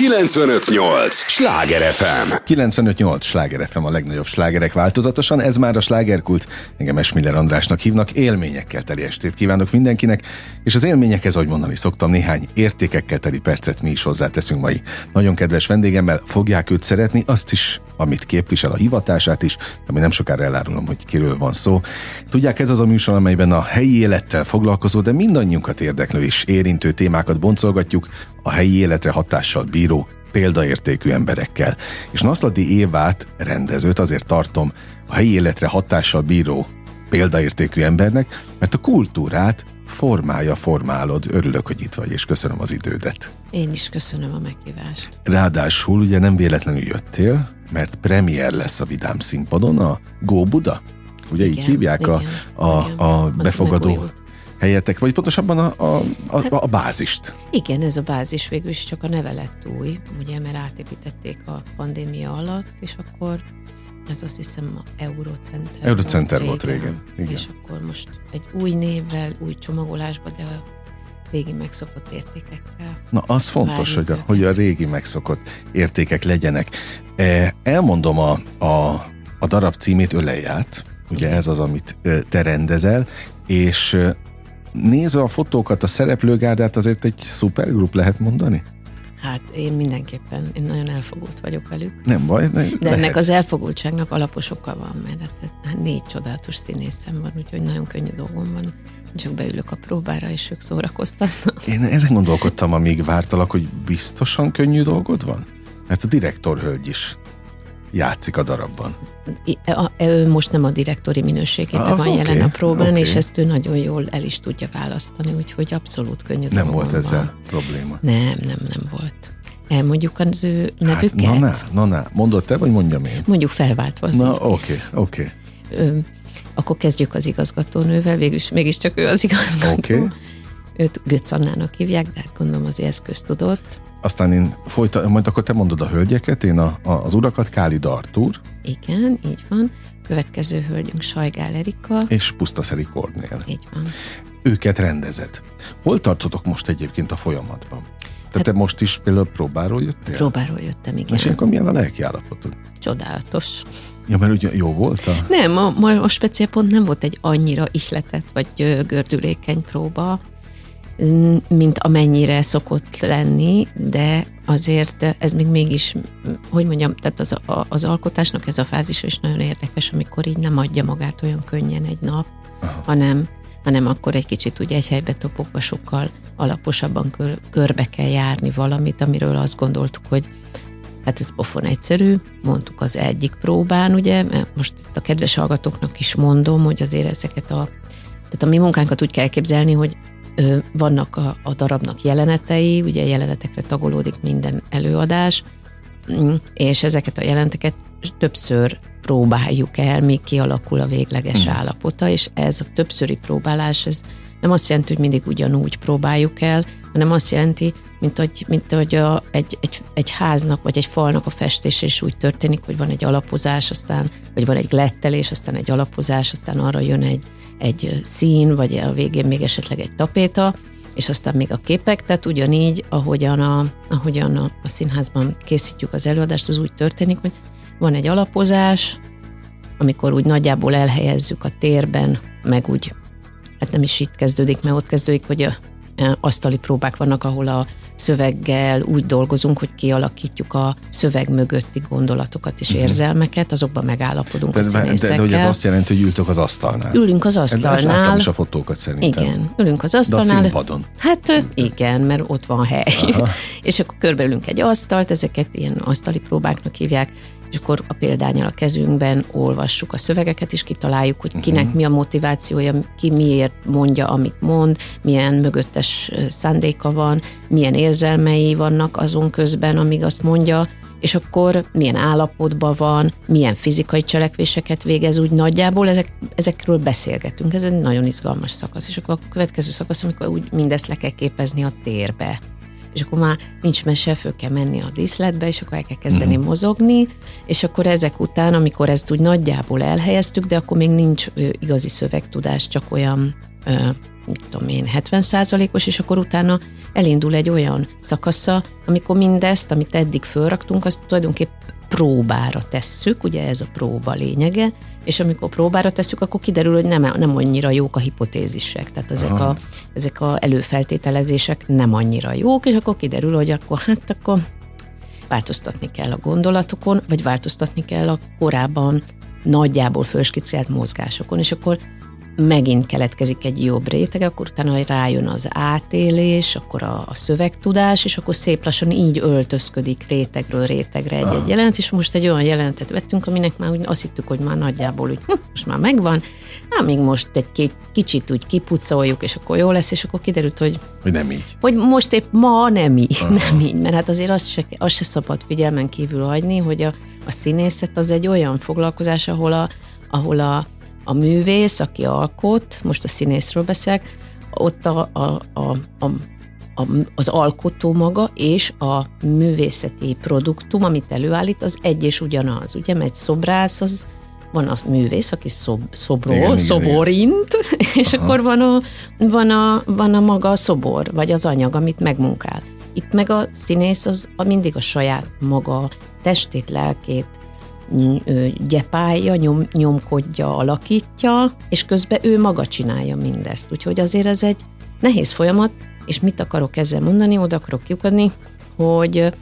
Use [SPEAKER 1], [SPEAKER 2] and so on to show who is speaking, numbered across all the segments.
[SPEAKER 1] 958! Sláger FM!
[SPEAKER 2] 958! Sláger FM a legnagyobb slágerek változatosan, ez már a slágerkult. Engem Esmiller Andrásnak hívnak, élményekkel teli estét kívánok mindenkinek, és az élményekhez, ahogy mondani szoktam, néhány értékekkel teli percet mi is hozzáteszünk mai. Nagyon kedves vendégemmel fogják őt szeretni, azt is, amit képvisel a hivatását is, ami nem sokára elárulom, hogy kiről van szó. Tudják, ez az a műsor, amelyben a helyi élettel foglalkozó, de mindannyiunkat érdeklő és érintő témákat boncolgatjuk, a helyi életre hatással bíró, példaértékű emberekkel. És Naszladi Évát, rendezőt azért tartom a helyi életre hatással bíró, példaértékű embernek, mert a kultúrát formája, formálod. Örülök, hogy itt vagy, és köszönöm az idődet.
[SPEAKER 3] Én is köszönöm a meghívást.
[SPEAKER 2] Ráadásul ugye nem véletlenül jöttél, mert premier lesz a Vidám színpadon, a Go Buda? Ugye igen, így hívják igen, a, a, igen. a befogadó helyetek, vagy pontosabban a, a, a, hát, a bázist.
[SPEAKER 3] Igen, ez a bázis végül is csak a neve lett új, ugye, mert átépítették a pandémia alatt, és akkor ez azt hiszem a Eurocenter.
[SPEAKER 2] Eurocenter volt régen. Volt régen.
[SPEAKER 3] Igen. És akkor most egy új névvel, új csomagolásba, de a régi megszokott értékekkel.
[SPEAKER 2] Na, az fontos, hogy a, hogy a régi megszokott értékek legyenek. E, elmondom a, a, a darab címét, Öleját, ugye ez az, amit te rendezel, és nézve a fotókat, a szereplőgárdát azért egy szupergrup lehet mondani?
[SPEAKER 3] Hát én mindenképpen, én nagyon elfogult vagyok velük.
[SPEAKER 2] Nem baj. Ne,
[SPEAKER 3] De lehet. ennek az elfogultságnak alapos oka van, mert hát, hát négy csodálatos színészem van, úgyhogy nagyon könnyű dolgom van. Csak beülök a próbára, és ők szórakoztatnak.
[SPEAKER 2] Én ezen gondolkodtam, amíg vártalak, hogy biztosan könnyű dolgod van? Mert a direktor hölgy is játszik a darabban.
[SPEAKER 3] Ő most nem a direktori minőségében van okay, jelen a próbán, okay. és ezt ő nagyon jól el is tudja választani, úgyhogy abszolút könnyű
[SPEAKER 2] Nem volt ezzel
[SPEAKER 3] van.
[SPEAKER 2] probléma?
[SPEAKER 3] Nem, nem, nem volt. Elmondjuk az ő nevüket?
[SPEAKER 2] Hát, na, na, na, na. mondod te, vagy mondjam én?
[SPEAKER 3] Mondjuk felváltva.
[SPEAKER 2] Na, oké, oké. Okay, okay.
[SPEAKER 3] Akkor kezdjük az igazgatónővel, végülis mégiscsak ő az igazgató.
[SPEAKER 2] Okay.
[SPEAKER 3] Őt Götz Annának hívják, de hát gondolom az eszköz tudott
[SPEAKER 2] aztán én folyta, majd akkor te mondod a hölgyeket, én a, a, az urakat, Káli Dartúr.
[SPEAKER 3] Igen, így van. Következő hölgyünk Sajgál Erika.
[SPEAKER 2] És Pusztaszeri Kornél.
[SPEAKER 3] Így van.
[SPEAKER 2] Őket rendezett. Hol tartotok most egyébként a folyamatban? Tehát hát, te most is például próbáról jöttél?
[SPEAKER 3] Próbáról jöttem, igen.
[SPEAKER 2] És akkor milyen a lelki állapotod?
[SPEAKER 3] Csodálatos.
[SPEAKER 2] Ja, mert ugye jó volt a...
[SPEAKER 3] Nem, a, a speciál pont nem volt egy annyira ihletett vagy gördülékeny próba, mint amennyire szokott lenni, de azért ez még mégis, hogy mondjam, tehát az, az alkotásnak ez a fázis is nagyon érdekes, amikor így nem adja magát olyan könnyen egy nap, Aha. hanem hanem akkor egy kicsit ugye egy helybe topogva sokkal alaposabban kör, körbe kell járni valamit, amiről azt gondoltuk, hogy hát ez pofon egyszerű, mondtuk az egyik próbán, ugye, most ezt a kedves hallgatóknak is mondom, hogy azért ezeket a tehát a mi munkánkat úgy kell elképzelni, hogy vannak a, a darabnak jelenetei, ugye jelenetekre tagolódik minden előadás, mm, és ezeket a jeleneteket többször próbáljuk el, míg kialakul a végleges hmm. állapota, és ez a többszöri próbálás, ez nem azt jelenti, hogy mindig ugyanúgy próbáljuk el, hanem azt jelenti, mint hogy, mint hogy a, egy, egy, egy háznak vagy egy falnak a festése is úgy történik, hogy van egy alapozás, aztán, vagy van egy glettelés, aztán egy alapozás, aztán arra jön egy, egy szín, vagy a végén még esetleg egy tapéta, és aztán még a képek, tehát ugyanígy, ahogyan a, ahogyan a, a színházban készítjük az előadást, az úgy történik, hogy van egy alapozás, amikor úgy nagyjából elhelyezzük a térben, meg úgy, hát nem is itt kezdődik, mert ott kezdődik, hogy a, a asztali próbák vannak, ahol a szöveggel úgy dolgozunk, hogy kialakítjuk a szöveg mögötti gondolatokat és uh-huh. érzelmeket, azokban megállapodunk de, a színészekkel. De, de
[SPEAKER 2] hogy ez azt jelenti, hogy ültök az asztalnál.
[SPEAKER 3] Ülünk az asztalnál. Ezt láttam
[SPEAKER 2] is a fotókat szerintem.
[SPEAKER 3] Igen, ülünk az asztalnál.
[SPEAKER 2] De a színpadon.
[SPEAKER 3] Hát igen, mert ott van hely. Aha. és akkor körbeülünk egy asztalt, ezeket ilyen asztali próbáknak hívják, és akkor a példányal a kezünkben olvassuk a szövegeket, és kitaláljuk, hogy kinek uh-huh. mi a motivációja, ki miért mondja, amit mond, milyen mögöttes szándéka van, milyen érzelmei vannak azon közben, amíg azt mondja, és akkor milyen állapotban van, milyen fizikai cselekvéseket végez, úgy nagyjából ezek, ezekről beszélgetünk. Ez egy nagyon izgalmas szakasz. És akkor a következő szakasz, amikor úgy mindezt le kell képezni a térbe és akkor már nincs mese, föl kell menni a díszletbe, és akkor el kell kezdeni uh-huh. mozogni, és akkor ezek után, amikor ezt úgy nagyjából elhelyeztük, de akkor még nincs ö, igazi szövegtudás, csak olyan ö, mit tudom én, 70 os és akkor utána elindul egy olyan szakasza, amikor mindezt, amit eddig fölraktunk, azt tulajdonképp próbára tesszük, ugye ez a próba lényege, és amikor próbára tesszük, akkor kiderül, hogy nem, nem annyira jók a hipotézisek, tehát ezek a, ezek a előfeltételezések nem annyira jók, és akkor kiderül, hogy akkor hát akkor változtatni kell a gondolatokon, vagy változtatni kell a korábban nagyjából fölskicelt mozgásokon, és akkor megint keletkezik egy jobb réteg, akkor utána rájön az átélés, akkor a, a szövegtudás, és akkor szép lassan így öltözködik rétegről rétegre egy-egy jelent, és most egy olyan jelentet vettünk, aminek már úgy azt hittük, hogy már nagyjából úgy, hm, most már megvan, hát még most egy két, kicsit úgy kipucoljuk, és akkor jó lesz, és akkor kiderült, hogy
[SPEAKER 2] hogy nem így.
[SPEAKER 3] Hogy most épp ma nem így, Aha. nem így, mert hát azért azt se, azt se szabad figyelmen kívül hagyni, hogy a, a színészet az egy olyan foglalkozás, ahol a, ahol a a művész, aki alkot, most a színészről beszélek, ott a, a, a, a, a, az alkotó maga és a művészeti produktum, amit előállít, az egy és ugyanaz. Ugye, mert egy szobrász, az van a művész, aki szob, szobró, igen, szoborint, igen. és Aha. akkor van a, van, a, van a maga a szobor, vagy az anyag, amit megmunkál. Itt meg a színész az a mindig a saját maga testét, lelkét, gyepálja, nyom, nyomkodja, alakítja, és közben ő maga csinálja mindezt. Úgyhogy azért ez egy nehéz folyamat, és mit akarok ezzel mondani, oda akarok kiukadni, hogy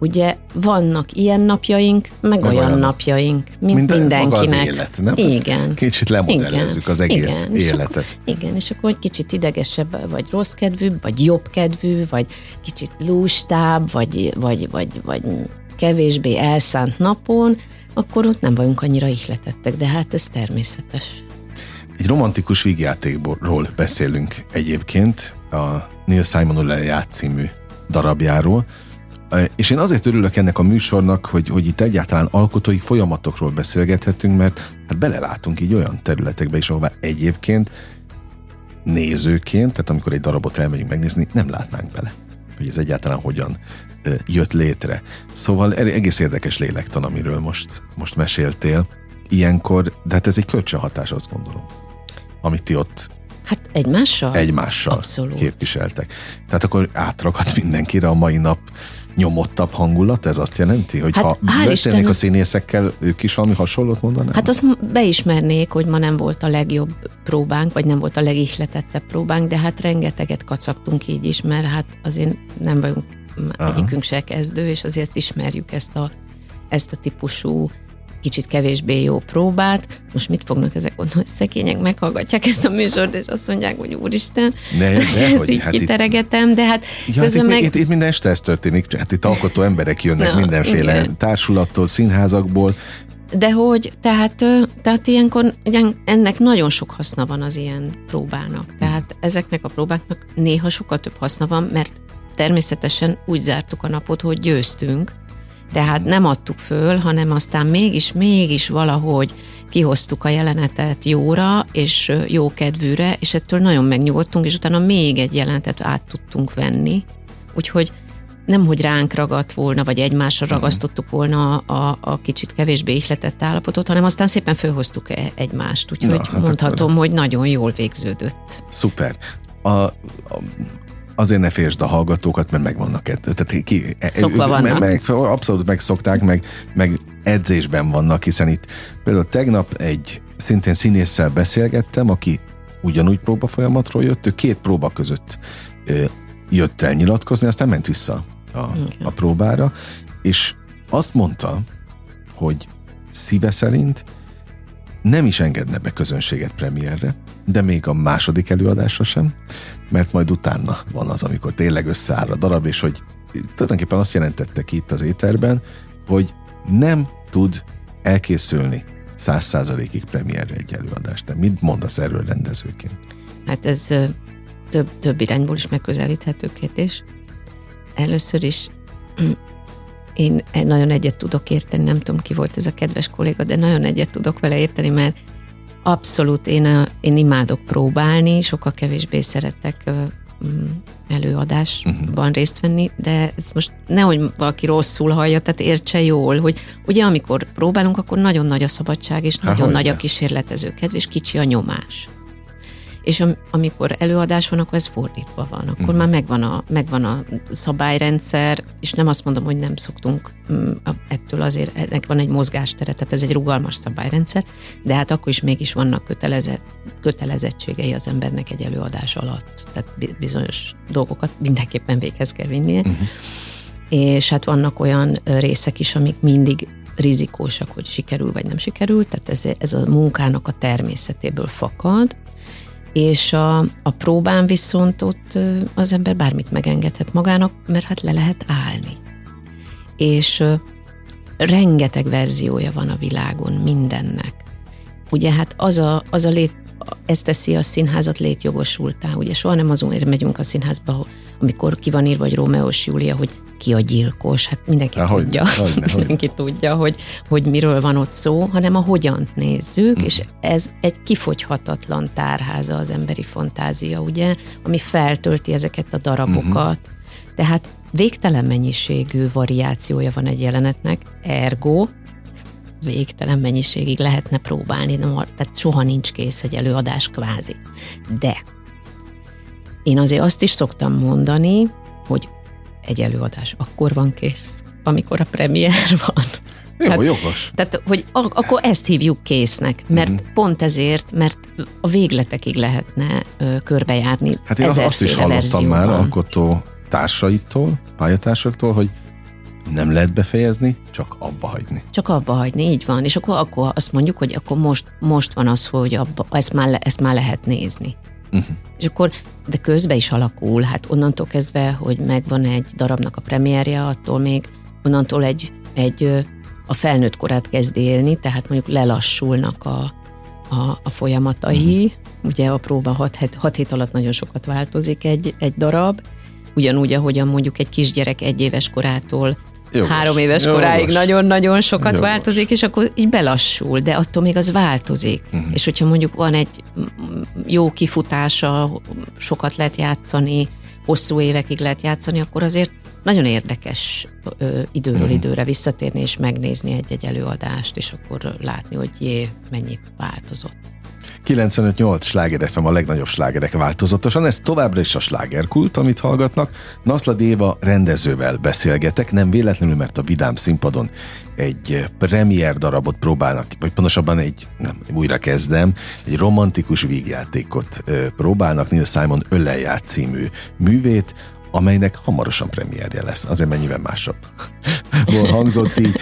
[SPEAKER 3] ugye vannak ilyen napjaink, meg, meg olyan, olyan napjaink, mint Minden, mindenkinek.
[SPEAKER 2] Maga az élet, nem?
[SPEAKER 3] Igen.
[SPEAKER 2] Kicsit lemodellezzük igen. az egész
[SPEAKER 3] igen.
[SPEAKER 2] életet.
[SPEAKER 3] És akkor, igen, és akkor egy kicsit idegesebb, vagy rossz kedvű, vagy jobb kedvű, vagy kicsit lustább, vagy, vagy, vagy, vagy kevésbé elszánt napon, akkor ott nem vagyunk annyira ihletettek, de hát ez természetes.
[SPEAKER 2] Egy romantikus vígjátékról beszélünk egyébként, a Neil Simon Leját című darabjáról, és én azért örülök ennek a műsornak, hogy, hogy itt egyáltalán alkotói folyamatokról beszélgethetünk, mert hát belelátunk így olyan területekbe is, ahová egyébként nézőként, tehát amikor egy darabot elmegyünk megnézni, nem látnánk bele, hogy ez egyáltalán hogyan jött létre. Szóval egész érdekes lélektan, amiről most, most meséltél. Ilyenkor, de hát ez egy kölcsönhatás, azt gondolom, amit ti ott
[SPEAKER 3] Hát egymással?
[SPEAKER 2] Egymással
[SPEAKER 3] Abszolút.
[SPEAKER 2] képviseltek. Tehát akkor átragadt mindenkire a mai nap nyomottabb hangulat? Ez azt jelenti, hogy hát, ha beszélnék a színészekkel, ők is valami hasonlót mondanának?
[SPEAKER 3] Hát azt beismernék, hogy ma nem volt a legjobb próbánk, vagy nem volt a legihletettebb próbánk, de hát rengeteget kacagtunk így is, mert hát azért nem vagyunk Aha. egyikünk se kezdő, és azért ezt ismerjük, ezt a, ezt a típusú kicsit kevésbé jó próbát. Most mit fognak ezek gondolni, hogy szekények meghallgatják ezt a műsort, és azt mondják, hogy úristen, ne, de, ez hogy, így hát kiteregetem, itt, de hát
[SPEAKER 2] ja, közben itt, meg... Itt, itt, minden este ez történik, hát itt alkotó emberek jönnek Na, mindenféle igen. társulattól, színházakból,
[SPEAKER 3] de hogy, tehát, tehát ilyenkor ennek nagyon sok haszna van az ilyen próbának. Tehát ezeknek a próbáknak néha sokkal több haszna van, mert természetesen úgy zártuk a napot, hogy győztünk, tehát nem adtuk föl, hanem aztán mégis, mégis valahogy kihoztuk a jelenetet jóra, és jó kedvűre, és ettől nagyon megnyugodtunk, és utána még egy jelenetet át tudtunk venni. Úgyhogy nem, hogy ránk ragadt volna, vagy egymásra mhm. ragasztottuk volna a, a kicsit kevésbé ihletett állapotot, hanem aztán szépen fölhoztuk e- egymást. Úgyhogy Na, hát mondhatom, akkor... hogy nagyon jól végződött.
[SPEAKER 2] Szuper. A, a, azért ne félsd a hallgatókat, mert megvannak Tehát ki,
[SPEAKER 3] Szokva vannak.
[SPEAKER 2] Meg, abszolút megszokták, meg, meg edzésben vannak, hiszen itt például tegnap egy szintén színésszel beszélgettem, aki ugyanúgy próba folyamatról jött, ő két próba között ö, jött el nyilatkozni, aztán ment vissza a, a próbára, és azt mondta, hogy szíve szerint nem is engedne be közönséget premierre, de még a második előadásra sem, mert majd utána van az, amikor tényleg összeáll a darab, és hogy tulajdonképpen azt jelentette ki itt az éterben, hogy nem tud elkészülni száz százalékig premierre egy előadást. De mit mondasz erről rendezőként?
[SPEAKER 3] Hát ez több, több irányból is megközelíthető kérdés. Először is én nagyon egyet tudok érteni, nem tudom ki volt ez a kedves kolléga, de nagyon egyet tudok vele érteni, mert abszolút én, én imádok próbálni, sokkal kevésbé szeretek mm, előadásban uh-huh. részt venni, de ez most nehogy valaki rosszul hallja, tehát értse jól, hogy ugye amikor próbálunk, akkor nagyon nagy a szabadság, és Há, nagyon nagy a kísérletező kedv, és kicsi a nyomás. És am, amikor előadás van, akkor ez fordítva van. Akkor uh-huh. már megvan a, megvan a szabályrendszer, és nem azt mondom, hogy nem szoktunk mm, ettől azért, ennek van egy mozgástere, tehát ez egy rugalmas szabályrendszer, de hát akkor is mégis vannak kötelezett, kötelezettségei az embernek egy előadás alatt. Tehát bizonyos dolgokat mindenképpen véghez kell vinnie. Uh-huh. És hát vannak olyan részek is, amik mindig rizikósak, hogy sikerül vagy nem sikerül, tehát ez, ez a munkának a természetéből fakad, és a, a próbán viszont ott az ember bármit megengedhet magának, mert hát le lehet állni. És rengeteg verziója van a világon mindennek. Ugye hát az a, az a lét, ez teszi a színházat létjogosultá. Ugye soha nem azon megyünk a színházba, amikor ki van írva, hogy Rómeós Júlia, hogy ki a gyilkos, hát mindenki Há, tudja, hogy, hogy, mindenki hogy. tudja, hogy, hogy miről van ott szó, hanem a hogyan nézzük, hmm. és ez egy kifogyhatatlan tárháza az emberi fantázia, ugye, ami feltölti ezeket a darabokat. Hmm. Tehát végtelen mennyiségű variációja van egy jelenetnek, ergo végtelen mennyiségig lehetne próbálni, de tehát soha nincs kész egy előadás kvázi. De én azért azt is szoktam mondani, hogy egy előadás akkor van kész, amikor a premier van.
[SPEAKER 2] Jó, tehát, jogos.
[SPEAKER 3] Tehát, hogy ak- akkor ezt hívjuk késznek, mert mm-hmm. pont ezért, mert a végletekig lehetne ö, körbejárni.
[SPEAKER 2] Hát én azt is hallottam verzióban. már alkotó társaitól, pályatársaktól, hogy nem lehet befejezni, csak abba hagyni.
[SPEAKER 3] Csak abba hagyni, így van. És akkor, akkor azt mondjuk, hogy akkor most, most van az, hogy abba, ezt, már, ezt már lehet nézni. Uh-huh. És akkor, de közben is alakul, hát onnantól kezdve, hogy megvan egy darabnak a premierje, attól még onnantól egy, egy a felnőtt korát kezd élni, tehát mondjuk lelassulnak a, a, a folyamatai. Uh-huh. Ugye a próba 6 hét, hat hét alatt nagyon sokat változik egy, egy darab, ugyanúgy, ahogyan mondjuk egy kisgyerek egy éves korától Jogos. három éves Jogos. koráig nagyon-nagyon sokat Jogos. változik, és akkor így belassul, de attól még az változik. Uh-huh. És hogyha mondjuk van egy jó kifutása, sokat lehet játszani, hosszú évekig lehet játszani, akkor azért nagyon érdekes ö, időről uh-huh. időre visszatérni és megnézni egy-egy előadást, és akkor látni, hogy jé, mennyit változott.
[SPEAKER 2] 95-8 sláger FM a legnagyobb slágerek változatosan, ez továbbra is a slágerkult, amit hallgatnak. Naszla Déva rendezővel beszélgetek, nem véletlenül, mert a Vidám színpadon egy premier darabot próbálnak, vagy pontosabban egy, nem, újra kezdem, egy romantikus vígjátékot próbálnak, Neil Simon Ölleját című művét, amelynek hamarosan premierje lesz. Azért mennyivel másabb hangzott így.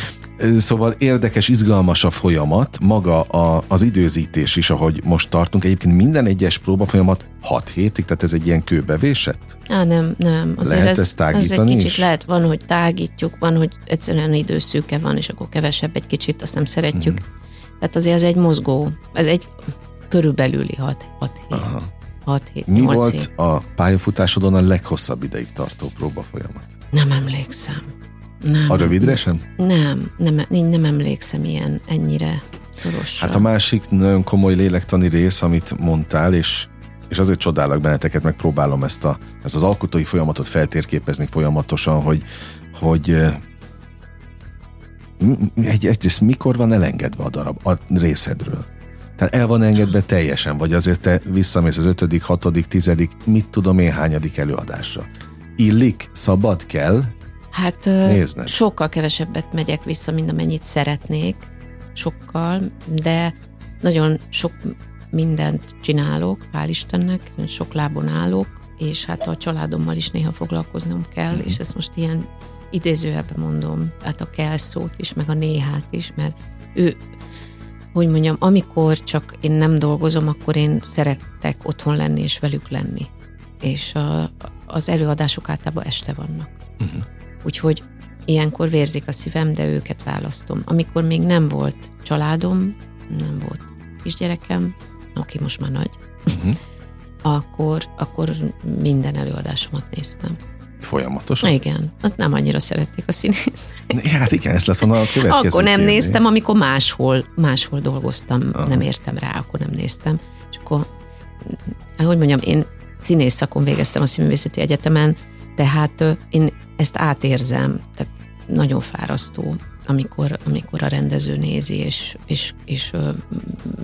[SPEAKER 2] Szóval érdekes, izgalmas a folyamat, maga a, az időzítés is, ahogy most tartunk. Egyébként minden egyes próba folyamat 6 hétig, tehát ez egy ilyen kőbevésett?
[SPEAKER 3] Á, nem, nem. Azért lehet ez, ezt tágítani ez egy kicsit is? lehet, van, hogy tágítjuk, van, hogy egyszerűen időszűke van, és akkor kevesebb egy kicsit, azt nem szeretjük. Hmm. Tehát azért ez egy mozgó, ez egy körülbelüli 6 hét. Aha. 6 hét,
[SPEAKER 2] Mi volt hét. a pályafutásodon a leghosszabb ideig tartó próba folyamat?
[SPEAKER 3] Nem emlékszem.
[SPEAKER 2] Nem. A rövidre sem?
[SPEAKER 3] Nem, nem, én nem emlékszem ilyen ennyire szorosra.
[SPEAKER 2] Hát a másik nagyon komoly lélektani rész, amit mondtál, és, és azért csodálok benneteket, megpróbálom ezt, a, ezt az alkotói folyamatot feltérképezni folyamatosan, hogy, hogy egy, egyrészt mikor van elengedve a darab a részedről? Tehát el van engedve teljesen, vagy azért te visszamész az ötödik, hatodik, tizedik, mit tudom én hányadik előadásra. Illik, szabad, kell,
[SPEAKER 3] Hát Nézned. sokkal kevesebbet megyek vissza, mint amennyit szeretnék, sokkal, de nagyon sok mindent csinálok, hál' Istennek, sok lábon állok, és hát a családommal is néha foglalkoznom kell, mm-hmm. és ezt most ilyen idézőjelben mondom, hát a kell szót is, meg a néhát is, mert ő, hogy mondjam, amikor csak én nem dolgozom, akkor én szerettek otthon lenni és velük lenni. És a, az előadások általában este vannak. Uh-huh. Úgyhogy ilyenkor vérzik a szívem, de őket választom. Amikor még nem volt családom, nem volt kisgyerekem, aki most már nagy, uh-huh. akkor, akkor minden előadásomat néztem.
[SPEAKER 2] Folyamatosan?
[SPEAKER 3] Igen, azt nem annyira szerették a színész.
[SPEAKER 2] Hát igen, ez lett volna a következő
[SPEAKER 3] Akkor nem kérdés. néztem, amikor máshol, máshol dolgoztam, Aha. nem értem rá, akkor nem néztem. És akkor, hogy mondjam, én színész szakon végeztem a Színművészeti Egyetemen, tehát én ezt átérzem, tehát nagyon fárasztó, amikor, amikor a rendező nézi, és, és, és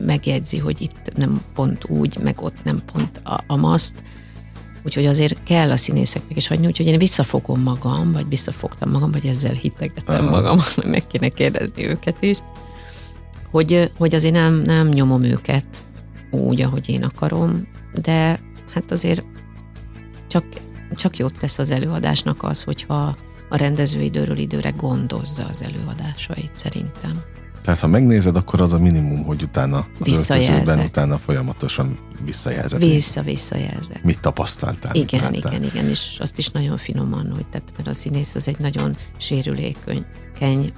[SPEAKER 3] megjegyzi, hogy itt nem pont úgy, meg ott nem pont a, a maszt. Úgyhogy azért kell a színészeknek is hagyni, úgyhogy én visszafogom magam, vagy visszafogtam magam, vagy ezzel hitegetem magam, meg kéne kérdezni őket is, hogy, hogy azért nem, nem nyomom őket úgy, ahogy én akarom, de hát azért csak, csak jót tesz az előadásnak az, hogyha a rendező időről időre gondozza az előadásait szerintem.
[SPEAKER 2] Tehát ha megnézed, akkor az a minimum, hogy utána az öltözőben utána folyamatosan visszajelzed.
[SPEAKER 3] Vissza, visszajelzek.
[SPEAKER 2] Mit tapasztaltál?
[SPEAKER 3] Igen, mit igen, igen, és azt is nagyon finoman, hogy tehát, mert a színész az egy nagyon sérülékeny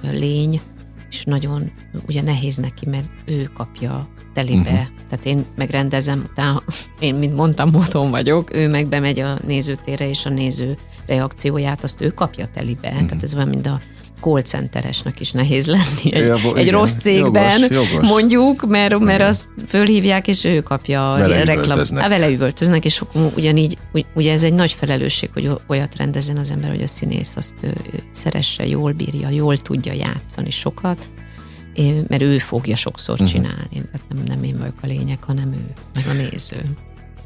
[SPEAKER 3] lény, és nagyon ugye nehéz neki, mert ő kapja telibe. Uh-huh. Tehát én megrendezem, utána én, mint mondtam, moton vagyok, ő meg bemegy a nézőtérre, és a néző reakcióját azt ő kapja telibe. Uh-huh. Tehát ez olyan, mint a call centeresnek is nehéz lenni egy, ja, egy igen, rossz cégben, jogos, jogos. mondjuk, mert, mert azt fölhívják, és ő kapja
[SPEAKER 2] a vele reklám. Üvöltöznek.
[SPEAKER 3] Á, vele üvöltöznek, és ugyanígy, ugye ez egy nagy felelősség, hogy olyat rendezzen az ember, hogy a színész azt ő, ő szeresse, jól bírja, jól tudja játszani sokat, mert ő fogja sokszor uh-huh. csinálni. Hát nem, nem én vagyok a lényeg, hanem ő, meg a néző.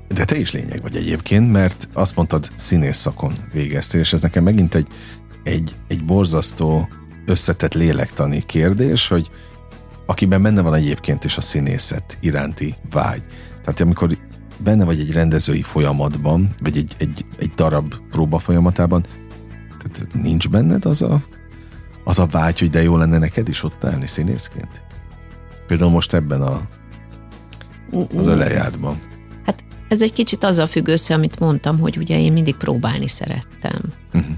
[SPEAKER 2] De te is lényeg vagy egyébként, mert azt mondtad, színész szakon végeztél, és ez nekem megint egy, egy, egy borzasztó összetett lélektani kérdés, hogy akiben benne van egyébként is a színészet iránti vágy. Tehát amikor benne vagy egy rendezői folyamatban, vagy egy, egy, egy darab próba folyamatában, tehát nincs benned az a az a vágy, hogy de jó lenne neked is ott állni színészként? Például most ebben a, az ölejádban.
[SPEAKER 3] Hát ez egy kicsit azzal függ össze, amit mondtam, hogy ugye én mindig próbálni szerettem. Uh-huh.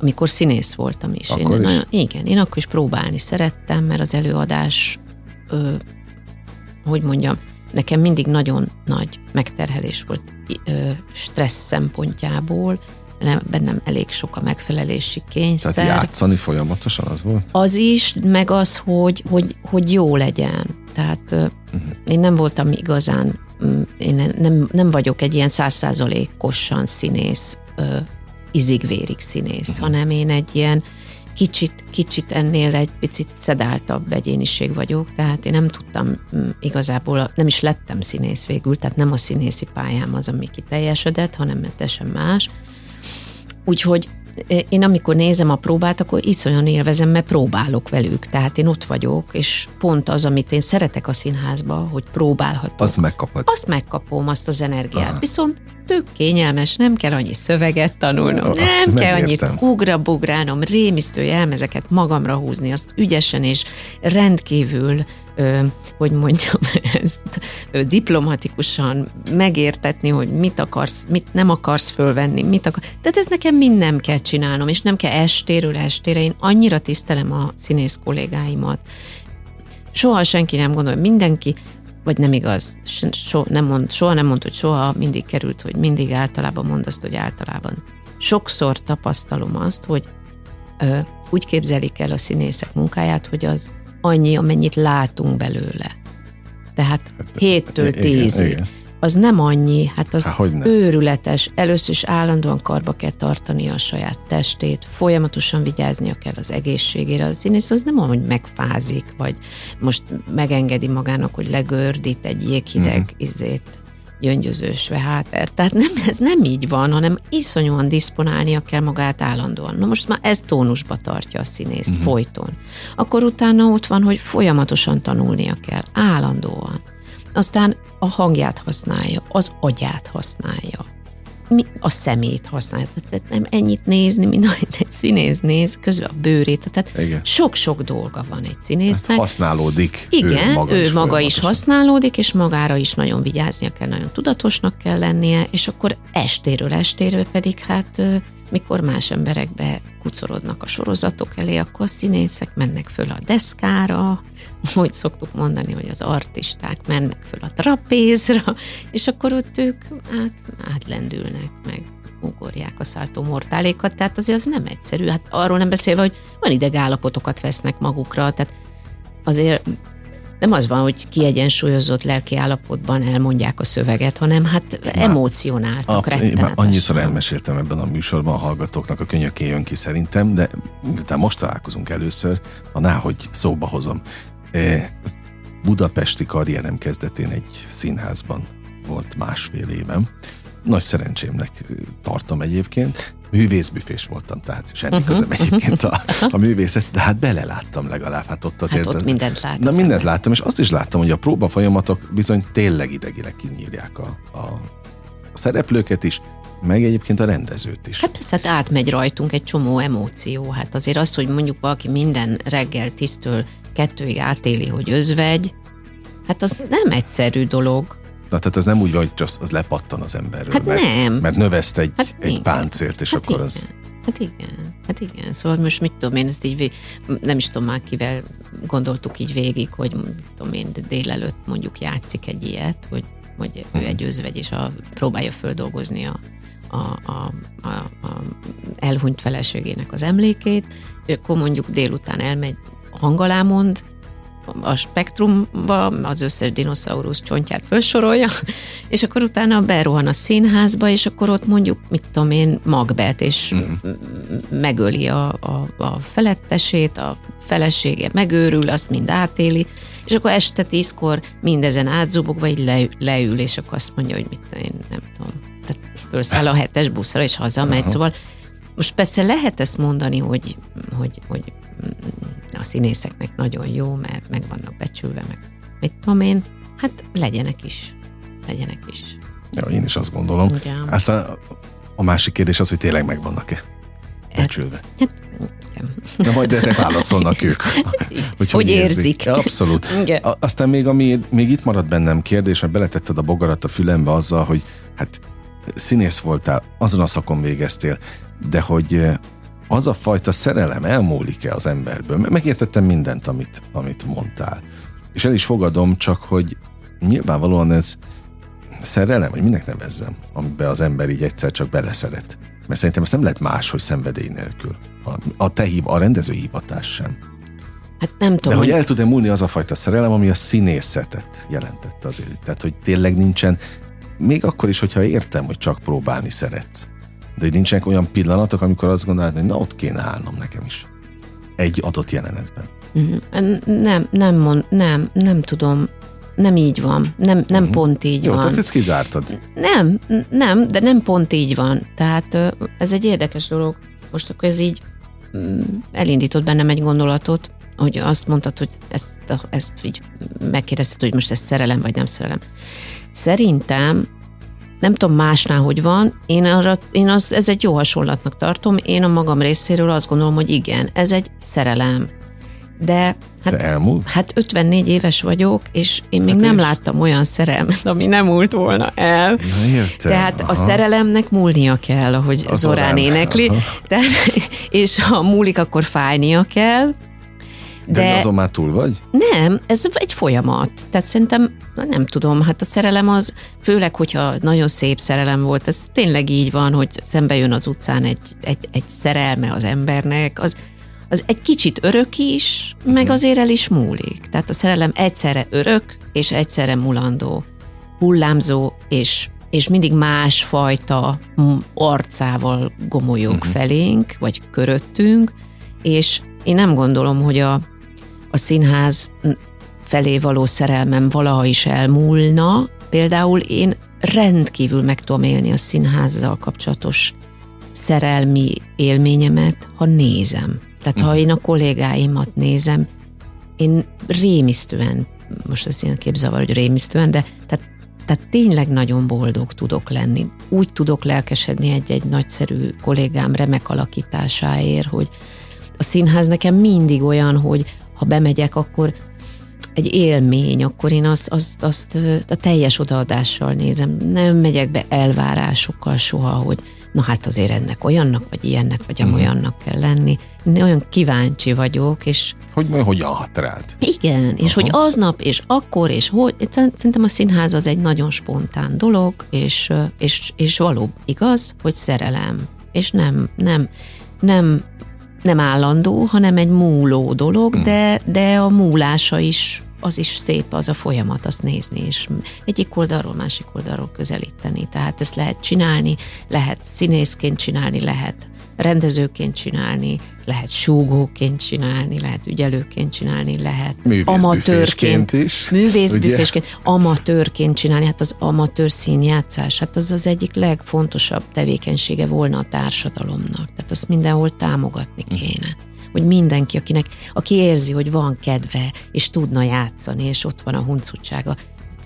[SPEAKER 3] Amikor színész voltam is.
[SPEAKER 2] Akkor én, is? Nagyon,
[SPEAKER 3] igen, én akkor is próbálni szerettem, mert az előadás, ö, hogy mondjam, nekem mindig nagyon nagy megterhelés volt ö, stressz szempontjából, bennem elég sok a megfelelési kényszer.
[SPEAKER 2] Tehát játszani folyamatosan az volt?
[SPEAKER 3] Az is, meg az, hogy, hogy, hogy jó legyen. Tehát uh-huh. én nem voltam igazán, mm, én nem, nem vagyok egy ilyen százszázalékosan színész, izigvérig színész, uh-huh. hanem én egy ilyen kicsit, kicsit ennél egy picit szedáltabb egyéniség vagyok, tehát én nem tudtam mm, igazából, nem is lettem színész végül, tehát nem a színészi pályám az, ami kiteljesedett, hanem teljesen más. Úgyhogy én amikor nézem a próbát, akkor iszonyan élvezem, mert próbálok velük. Tehát én ott vagyok, és pont az, amit én szeretek a színházba, hogy próbálhatok.
[SPEAKER 2] Azt megkapod.
[SPEAKER 3] Azt megkapom, azt az energiát. Aha. Viszont tök kényelmes, nem kell annyi szöveget tanulnom, azt nem kell annyit ugra-bugrálnom, rémisztő jelmezeket magamra húzni, azt ügyesen és rendkívül hogy mondjam ezt, diplomatikusan megértetni, hogy mit akarsz, mit nem akarsz fölvenni, mit akar. Tehát ez nekem mind nem kell csinálnom, és nem kell estéről estére. Én annyira tisztelem a színész kollégáimat. Soha senki nem gondol, mindenki vagy nem igaz, so, nem mond, soha nem mond, hogy soha, mindig került, hogy mindig általában mond azt, hogy általában. Sokszor tapasztalom azt, hogy ö, úgy képzelik el a színészek munkáját, hogy az annyi, amennyit látunk belőle. Tehát hát, héttől tízig. Az nem annyi, hát az Há, őrületes. Először is állandóan karba kell tartani a saját testét, folyamatosan vigyáznia kell az egészségére. A színész az nem hogy megfázik, vagy most megengedi magának, hogy legördít egy jéghideg uh-huh. izét gyöngyözős háter. Tehát nem, ez nem így van, hanem iszonyúan diszponálnia kell magát állandóan. Na most már ez tónusba tartja a színészt uh-huh. folyton. Akkor utána ott van, hogy folyamatosan tanulnia kell, állandóan. Aztán a hangját használja, az agyát használja mi a szemét használja. Tehát nem ennyit nézni, mint ahogy egy színész néz, közben a bőrét. Tehát Igen. sok-sok dolga van egy színésznek. Tehát
[SPEAKER 2] használódik.
[SPEAKER 3] Igen, ő maga, ő is, maga is használódik, és magára is nagyon vigyáznia kell, nagyon tudatosnak kell lennie, és akkor estéről estéről pedig hát mikor más emberekbe kucorodnak a sorozatok elé, akkor a színészek mennek föl a deszkára, úgy szoktuk mondani, hogy az artisták mennek föl a trapézra, és akkor ott ők át, átlendülnek meg ugorják a száltó mortálékat, tehát azért az nem egyszerű. Hát arról nem beszélve, hogy van idegállapotokat vesznek magukra, tehát azért nem az van, hogy kiegyensúlyozott lelki állapotban elmondják a szöveget, hanem hát már, emocionáltak
[SPEAKER 2] a, Annyiszor elmeséltem ebben a műsorban a hallgatóknak, a könyöké jön ki szerintem, de miután most találkozunk először, ná, hogy szóba hozom. E, budapesti karrierem kezdetén egy színházban volt másfél évem. Nagy szerencsémnek tartom egyébként. Művészbüfés voltam, tehát semmi uh-huh, közöm egyébként a, a művészet, de hát beleláttam legalább, hát ott azért.
[SPEAKER 3] Hát ott mindent láttam.
[SPEAKER 2] Na mindent láttam, és azt is láttam, hogy a próba folyamatok bizony tényleg idegileg kinyírják a, a, a szereplőket is, meg egyébként a rendezőt is.
[SPEAKER 3] Hát persze, hát átmegy rajtunk egy csomó emóció. Hát azért az, hogy mondjuk valaki minden reggel tisztől kettőig átéli, hogy özvegy, hát az nem egyszerű dolog.
[SPEAKER 2] Na, tehát ez nem úgy van, hogy csak az lepattan az emberről,
[SPEAKER 3] Hát
[SPEAKER 2] mert,
[SPEAKER 3] nem.
[SPEAKER 2] mert növeszt egy,
[SPEAKER 3] Hát
[SPEAKER 2] egy
[SPEAKER 3] igen.
[SPEAKER 2] páncélt, és
[SPEAKER 3] Hát
[SPEAKER 2] akkor
[SPEAKER 3] igen.
[SPEAKER 2] az...
[SPEAKER 3] Hát igen, hát igen. Szóval most mit tudom én, ezt így nem is tudom már kivel gondoltuk így végig, hogy tudom én, délelőtt mondjuk játszik egy ilyet, hogy, hogy ő egy özvegy, és a, próbálja földolgozni a, a, a, a, a elhunyt feleségének az emlékét, és akkor mondjuk délután elmegy hangalámond, a spektrumba az összes dinoszaurusz csontját felsorolja, és akkor utána berohan a színházba, és akkor ott mondjuk, mit tudom én, magbet, és mm. megöli a, a, a felettesét, a felesége megőrül, azt mind átéli, és akkor este tízkor mindezen átzubogva így le, leül, és akkor azt mondja, hogy mit én, nem tudom, tehát felszáll a hetes buszra, és hazamegy,
[SPEAKER 2] Aha.
[SPEAKER 3] szóval most persze lehet ezt mondani, hogy, hogy, hogy a színészeknek nagyon jó, mert meg vannak becsülve, meg mit tudom én, hát legyenek is. Legyenek is.
[SPEAKER 2] Ja, én is azt gondolom.
[SPEAKER 3] Ugye?
[SPEAKER 2] Aztán a másik kérdés az, hogy tényleg megvannak-e becsülve.
[SPEAKER 3] Hát, igen.
[SPEAKER 2] Na majd erre válaszolnak ők.
[SPEAKER 3] Hogy érzik.
[SPEAKER 2] Ja, abszolút.
[SPEAKER 3] Igen.
[SPEAKER 2] Aztán még, ami, még itt maradt bennem kérdés, mert beletetted a bogarat a fülembe azzal, hogy hát színész voltál, azon a szakon végeztél, de hogy az a fajta szerelem elmúlik-e az emberből? Megértettem mindent, amit, amit mondtál. És el is fogadom, csak hogy nyilvánvalóan ez szerelem, vagy minek nevezzem, amiben az ember így egyszer csak beleszeret. Mert szerintem ezt nem lehet más, hogy szenvedély nélkül. A, a te hív, a rendező hivatás sem.
[SPEAKER 3] Hát nem
[SPEAKER 2] De
[SPEAKER 3] tudom,
[SPEAKER 2] hogy
[SPEAKER 3] hogy
[SPEAKER 2] el tud-e múlni az a fajta szerelem, ami a színészetet jelentette azért. Tehát, hogy tényleg nincsen, még akkor is, hogyha értem, hogy csak próbálni szeretsz. De hogy nincsenek olyan pillanatok, amikor azt gondolod, hogy na ott kéne állnom nekem is. Egy adott jelenetben.
[SPEAKER 3] Mhm. nem, nem, mond, nem, nem tudom, nem így van, nem, nem pont így.
[SPEAKER 2] Jó,
[SPEAKER 3] van.
[SPEAKER 2] tehát ezt kizártad.
[SPEAKER 3] Nem, nem, de nem pont így van. Tehát ez egy érdekes dolog. Most akkor ez így mm, elindított bennem egy gondolatot, hogy azt mondtad, hogy ezt, ezt így megkérdezted, hogy most ez szerelem vagy nem szerelem. Szerintem nem tudom másnál, hogy van, én, arra, én az, ez egy jó hasonlatnak tartom, én a magam részéről azt gondolom, hogy igen, ez egy szerelem. De hát
[SPEAKER 2] De elmúlt?
[SPEAKER 3] Hát 54 éves vagyok, és én még
[SPEAKER 2] Hát
[SPEAKER 3] nem
[SPEAKER 2] és?
[SPEAKER 3] láttam olyan szerelmet, ami nem múlt volna el.
[SPEAKER 2] Na, értem.
[SPEAKER 3] Tehát
[SPEAKER 2] Aha.
[SPEAKER 3] a szerelemnek múlnia kell, ahogy
[SPEAKER 2] A
[SPEAKER 3] Zorán
[SPEAKER 2] Zorán.
[SPEAKER 3] énekli.
[SPEAKER 2] Aha.
[SPEAKER 3] Tehát, és ha múlik, akkor fájnia kell.
[SPEAKER 2] De,
[SPEAKER 3] De,
[SPEAKER 2] azon már túl vagy?
[SPEAKER 3] nem, ez egy folyamat. Tehát szerintem, nem tudom, hát a szerelem az, főleg, hogyha nagyon szép szerelem volt, ez tényleg így van, hogy szembe jön az utcán egy, egy, egy szerelme az embernek, az, az egy kicsit örök is, meg azért el is múlik. Tehát a szerelem egyszerre örök, és egyszerre mulandó, hullámzó, és, és mindig másfajta arcával gomolyog uh-huh. felénk, vagy köröttünk, és én nem gondolom, hogy a, a színház felé való szerelmem valaha is elmúlna. Például én rendkívül meg tudom élni a színházzal kapcsolatos szerelmi élményemet, ha nézem. Tehát ha én a kollégáimat nézem, én rémisztően, most ez ilyen képzavar, hogy rémisztően, de tehát, tehát tényleg nagyon boldog tudok lenni. Úgy tudok lelkesedni egy-egy nagyszerű kollégám remek alakításáért, hogy a színház nekem mindig olyan, hogy ha bemegyek, akkor egy élmény, akkor én azt, azt, azt a teljes odaadással nézem. Nem megyek be elvárásokkal soha, hogy na hát azért ennek olyannak, vagy ilyennek, vagy amolyannak kell lenni. Én olyan kíváncsi vagyok, és
[SPEAKER 2] Hogy majd hogyan hat rád?
[SPEAKER 3] igen, és hogy aznap, és akkor, és hogy, szerintem a színház az egy nagyon spontán dolog, és, és, és való igaz, hogy szerelem, és nem, nem, nem, nem állandó, hanem egy múló dolog, de, de a múlása is az is szép, az a folyamat, azt nézni, és egyik oldalról, másik oldalról közelíteni. Tehát ezt lehet csinálni, lehet színészként csinálni, lehet rendezőként csinálni, lehet súgóként csinálni, lehet ügyelőként csinálni, lehet
[SPEAKER 2] amatőrként is.
[SPEAKER 3] Művészbüfésként, amatőrként csinálni, hát az amatőr színjátszás, hát az az egyik legfontosabb tevékenysége volna a társadalomnak. Tehát azt mindenhol támogatni kéne. Hogy mindenki, akinek, aki érzi, hogy van kedve, és tudna játszani, és ott van a huncutsága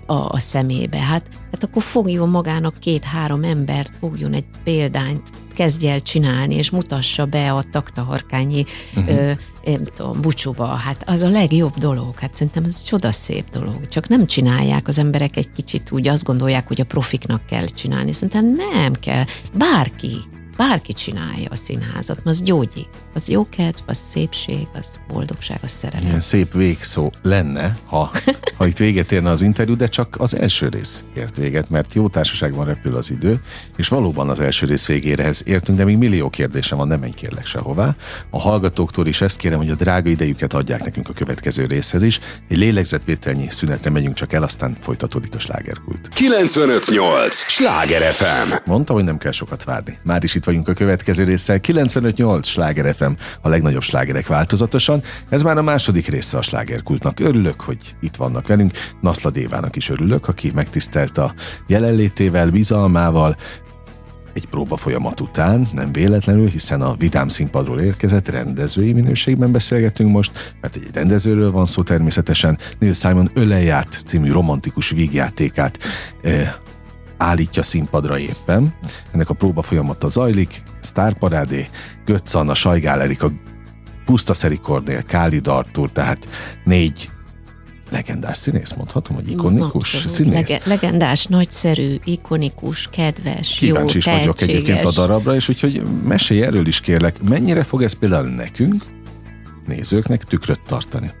[SPEAKER 3] a, a szemébe, hát, hát akkor fogjon magának két-három embert, fogjon egy példányt, kezdje el csinálni, és mutassa be a taktaharkányi uh-huh. ö, nem tudom, bucsúba. Hát az a legjobb dolog. Hát szerintem ez csodaszép dolog. Csak nem csinálják az emberek egy kicsit úgy, azt gondolják, hogy a profiknak kell csinálni. Szerintem nem kell. Bárki bárki csinálja a színházat, az gyógyít. Az jókedv, az szépség, az boldogság, az szerelem.
[SPEAKER 2] Ilyen szép végszó lenne, ha, ha itt véget érne az interjú, de csak az első rész ért véget, mert jó társaságban repül az idő, és valóban az első rész végérehez értünk, de még millió kérdésem van, nem menj kérlek sehová. A hallgatóktól is ezt kérem, hogy a drága idejüket adják nekünk a következő részhez is. Egy lélegzetvételnyi szünetre megyünk csak el, aztán folytatódik a slágerkult.
[SPEAKER 1] 958! Sláger FM!
[SPEAKER 2] Mondta, hogy nem kell sokat várni. Már is itt vagyunk a következő résszel. 95.8 Sláger FM, a legnagyobb slágerek változatosan. Ez már a második része a slágerkultnak. Örülök, hogy itt vannak velünk. Naszla Dévának is örülök, aki megtisztelt a jelenlétével, bizalmával, egy próba folyamat után, nem véletlenül, hiszen a Vidám színpadról érkezett, rendezői minőségben beszélgetünk most, mert egy rendezőről van szó természetesen. Neil Simon Öleját című romantikus vígjátékát eh, állítja színpadra éppen. Ennek a próba folyamata zajlik, sztárparádé, Götz Anna, Sajgál Erika, Puszta Szeri Kornél, Káli Dartur, tehát négy legendás színész, mondhatom, hogy ikonikus Abszolút. színész. Lege-
[SPEAKER 3] legendás, nagyszerű, ikonikus, kedves, Kíváncsi jó, is vagyok
[SPEAKER 2] egyébként a darabra, és úgyhogy mesélj erről is kérlek, mennyire fog ez például nekünk, nézőknek tükröt tartani?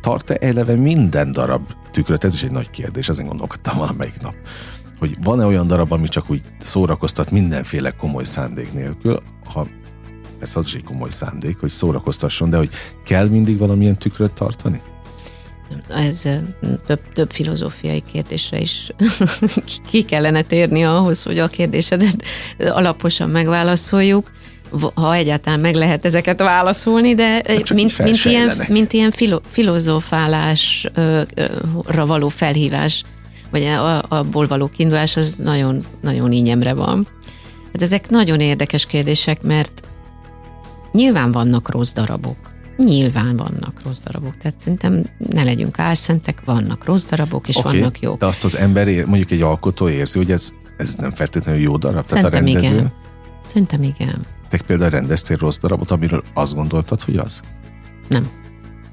[SPEAKER 2] Tart-e eleve minden darab tükröt? Ez is egy nagy kérdés, ezen gondolkodtam valamelyik nap hogy van-e olyan darab, ami csak úgy szórakoztat mindenféle komoly szándék nélkül, ha ez az is egy komoly szándék, hogy szórakoztasson, de hogy kell mindig valamilyen tükröt tartani?
[SPEAKER 3] Ez több, több filozófiai kérdésre is ki kellene térni ahhoz, hogy a kérdésedet alaposan megválaszoljuk. Ha egyáltalán meg lehet ezeket válaszolni, de mint, mint, ilyen, mint ilyen filo, filozófálásra való felhívás vagy abból való kiindulás, az nagyon, nagyon ínyemre van. Hát ezek nagyon érdekes kérdések, mert nyilván vannak rossz darabok. Nyilván vannak rossz darabok. Tehát szerintem ne legyünk álszentek, vannak rossz darabok, és okay, vannak jók.
[SPEAKER 2] De azt az ember, ér, mondjuk egy alkotó érzi, hogy ez, ez nem feltétlenül jó darab? Szerintem tehát a rendező...
[SPEAKER 3] igen. Szerintem igen.
[SPEAKER 2] Te például rendeztél rossz darabot, amiről azt gondoltad, hogy az?
[SPEAKER 3] Nem.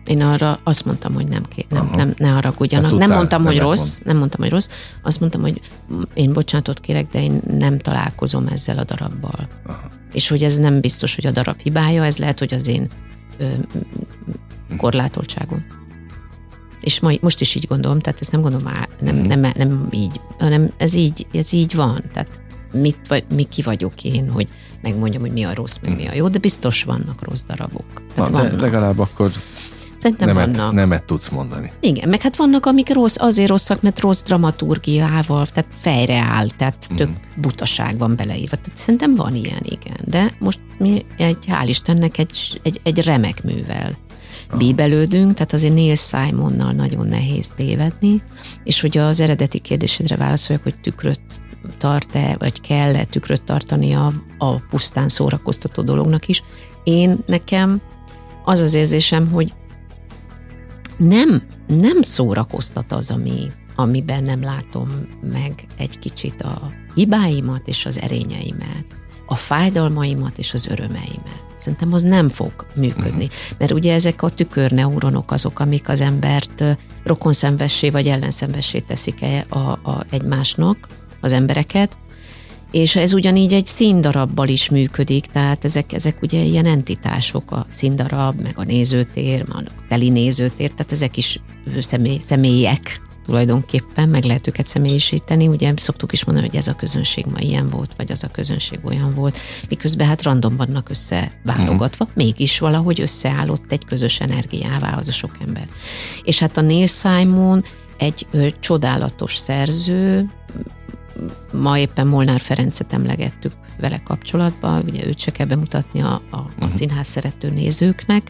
[SPEAKER 3] Én arra azt mondtam, hogy nem, két, nem, nem ne haragudjanak. Hát nem mondtam, hogy rossz, mond. nem mondtam, hogy rossz. Azt mondtam, hogy én bocsánatot kérek, de én nem találkozom ezzel a darabbal. Aha. És hogy ez nem biztos, hogy a darab hibája, ez lehet, hogy az én ö, korlátoltságom. És ma, most is így gondolom, tehát ezt nem gondolom már, nem, mhm. nem, nem, nem így, hanem ez így, ez így van. Tehát mit, vagy, mi ki vagyok én, hogy megmondjam, hogy mi a rossz, meg mi a jó, de biztos vannak rossz darabok.
[SPEAKER 2] Tehát Na, de legalább akkor Szerintem nemet, vannak. Nemet tudsz mondani.
[SPEAKER 3] Igen, meg hát vannak, amik rossz, azért rosszak, mert rossz dramaturgiával, tehát fejre áll, tehát mm. több butaság van beleírva. Tehát szerintem van ilyen, igen. De most mi egy, hál' Istennek egy, egy, egy remek művel bíbelődünk, tehát azért Neil Simonnal nagyon nehéz tévedni, és hogy az eredeti kérdésedre válaszoljak, hogy tükröt tart-e, vagy kell-e tükröt tartani a, a pusztán szórakoztató dolognak is. Én nekem az az érzésem, hogy nem, nem szórakoztat az, ami, amiben nem látom meg egy kicsit a hibáimat és az erényeimet, a fájdalmaimat és az örömeimet. Szerintem az nem fog működni. Mhm. Mert ugye ezek a tükörneuronok azok, amik az embert rokonszenvessé vagy ellenszenvessé teszik a, a egymásnak, az embereket, és ez ugyanígy egy színdarabbal is működik, tehát ezek, ezek ugye ilyen entitások, a színdarab, meg a nézőtér, a teli nézőtér, tehát ezek is személy, személyek tulajdonképpen, meg lehet őket személyisíteni. Ugye szoktuk is mondani, hogy ez a közönség ma ilyen volt, vagy az a közönség olyan volt, miközben hát random vannak összeválogatva, mm. mégis valahogy összeállott egy közös energiává az a sok ember. És hát a Neil Simon egy ö, csodálatos szerző, ma éppen Molnár Ferencet emlegettük vele kapcsolatban, ugye őt se kell bemutatni a, a, uh-huh. színház szerető nézőknek,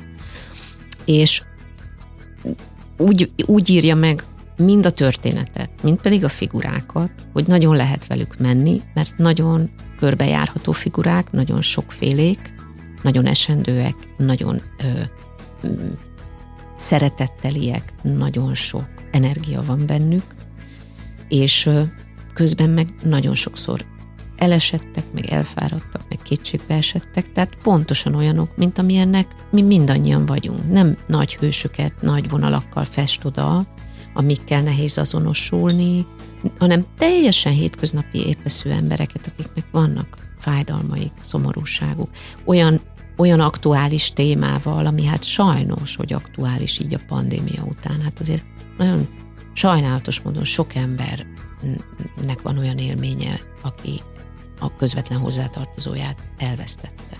[SPEAKER 3] és úgy, úgy írja meg mind a történetet, mind pedig a figurákat, hogy nagyon lehet velük menni, mert nagyon körbejárható figurák, nagyon sokfélék, nagyon esendőek, nagyon ö, szeretetteliek, nagyon sok energia van bennük, és közben meg nagyon sokszor elesettek, meg elfáradtak, meg kétségbe esettek, tehát pontosan olyanok, mint amilyennek mi mindannyian vagyunk. Nem nagy hősöket nagy vonalakkal fest oda, amikkel nehéz azonosulni, hanem teljesen hétköznapi épesző embereket, akiknek vannak fájdalmaik, szomorúságuk. Olyan, olyan aktuális témával, ami hát sajnos, hogy aktuális így a pandémia után. Hát azért nagyon sajnálatos módon sok embernek van olyan élménye, aki a közvetlen hozzátartozóját elvesztette.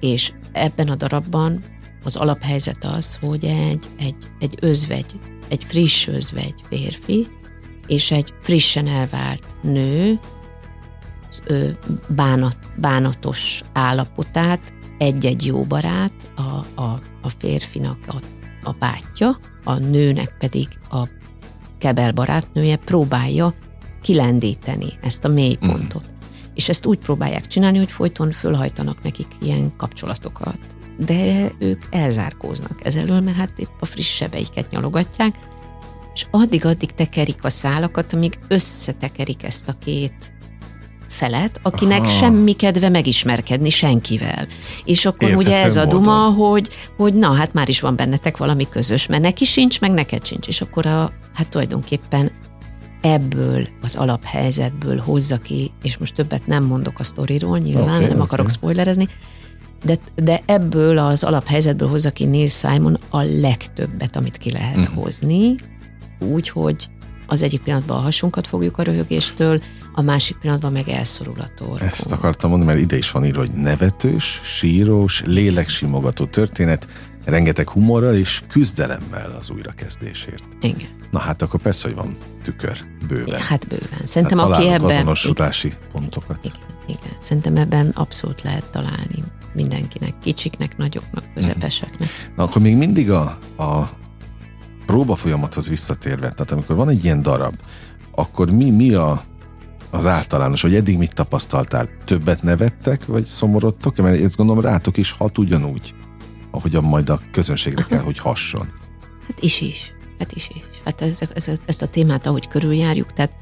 [SPEAKER 3] És ebben a darabban az alaphelyzet az, hogy egy, egy, egy özvegy, egy friss özvegy férfi, és egy frissen elvált nő ő bánat, bánatos állapotát egy-egy jó barát, a, a, a férfinak a, a bátyja, a nőnek pedig a kebel barátnője próbálja kilendíteni ezt a mélypontot. Mm. És ezt úgy próbálják csinálni, hogy folyton fölhajtanak nekik ilyen kapcsolatokat. De ők elzárkóznak ezelől, mert hát épp a friss sebeiket nyalogatják, és addig-addig tekerik a szálakat, amíg összetekerik ezt a két felet, akinek Aha. semmi kedve megismerkedni senkivel. És akkor Értetlen ugye ez a duma, hogy, hogy na, hát már is van bennetek valami közös, mert neki sincs, meg neked sincs. És akkor a, hát tulajdonképpen ebből az alaphelyzetből hozza ki, és most többet nem mondok a sztoriról, nyilván okay, nem akarok okay. spoilerezni, de, de ebből az alaphelyzetből hozza ki Neil Simon a legtöbbet, amit ki lehet uh-huh. hozni, úgy, hogy az egyik pillanatban a hasunkat fogjuk a röhögéstől, a másik pillanatban meg elszorul a torkunk.
[SPEAKER 2] Ezt akartam mondani, mert ide is van írva, hogy nevetős, sírós, léleksimogató történet, rengeteg humorral és küzdelemmel az újrakezdésért.
[SPEAKER 3] Igen.
[SPEAKER 2] Na hát akkor persze, hogy van tükör bőven.
[SPEAKER 3] Hát bőven. Szerintem hát aki ebben...
[SPEAKER 2] azonosulási igen, pontokat.
[SPEAKER 3] Igen, igen. Szerintem ebben abszolút lehet találni mindenkinek, kicsiknek, nagyoknak, közepeseknek.
[SPEAKER 2] Na akkor még mindig a, a próba folyamathoz visszatérve, tehát amikor van egy ilyen darab, akkor mi, mi a, az általános, hogy eddig mit tapasztaltál? Többet nevettek, vagy szomorodtok? Mert ezt gondolom rátok is hat ugyanúgy, ahogyan majd a közönségre kell, hogy hasson.
[SPEAKER 3] Hát is is. Hát is is. Hát ez, ez, ezt a témát, ahogy körüljárjuk, tehát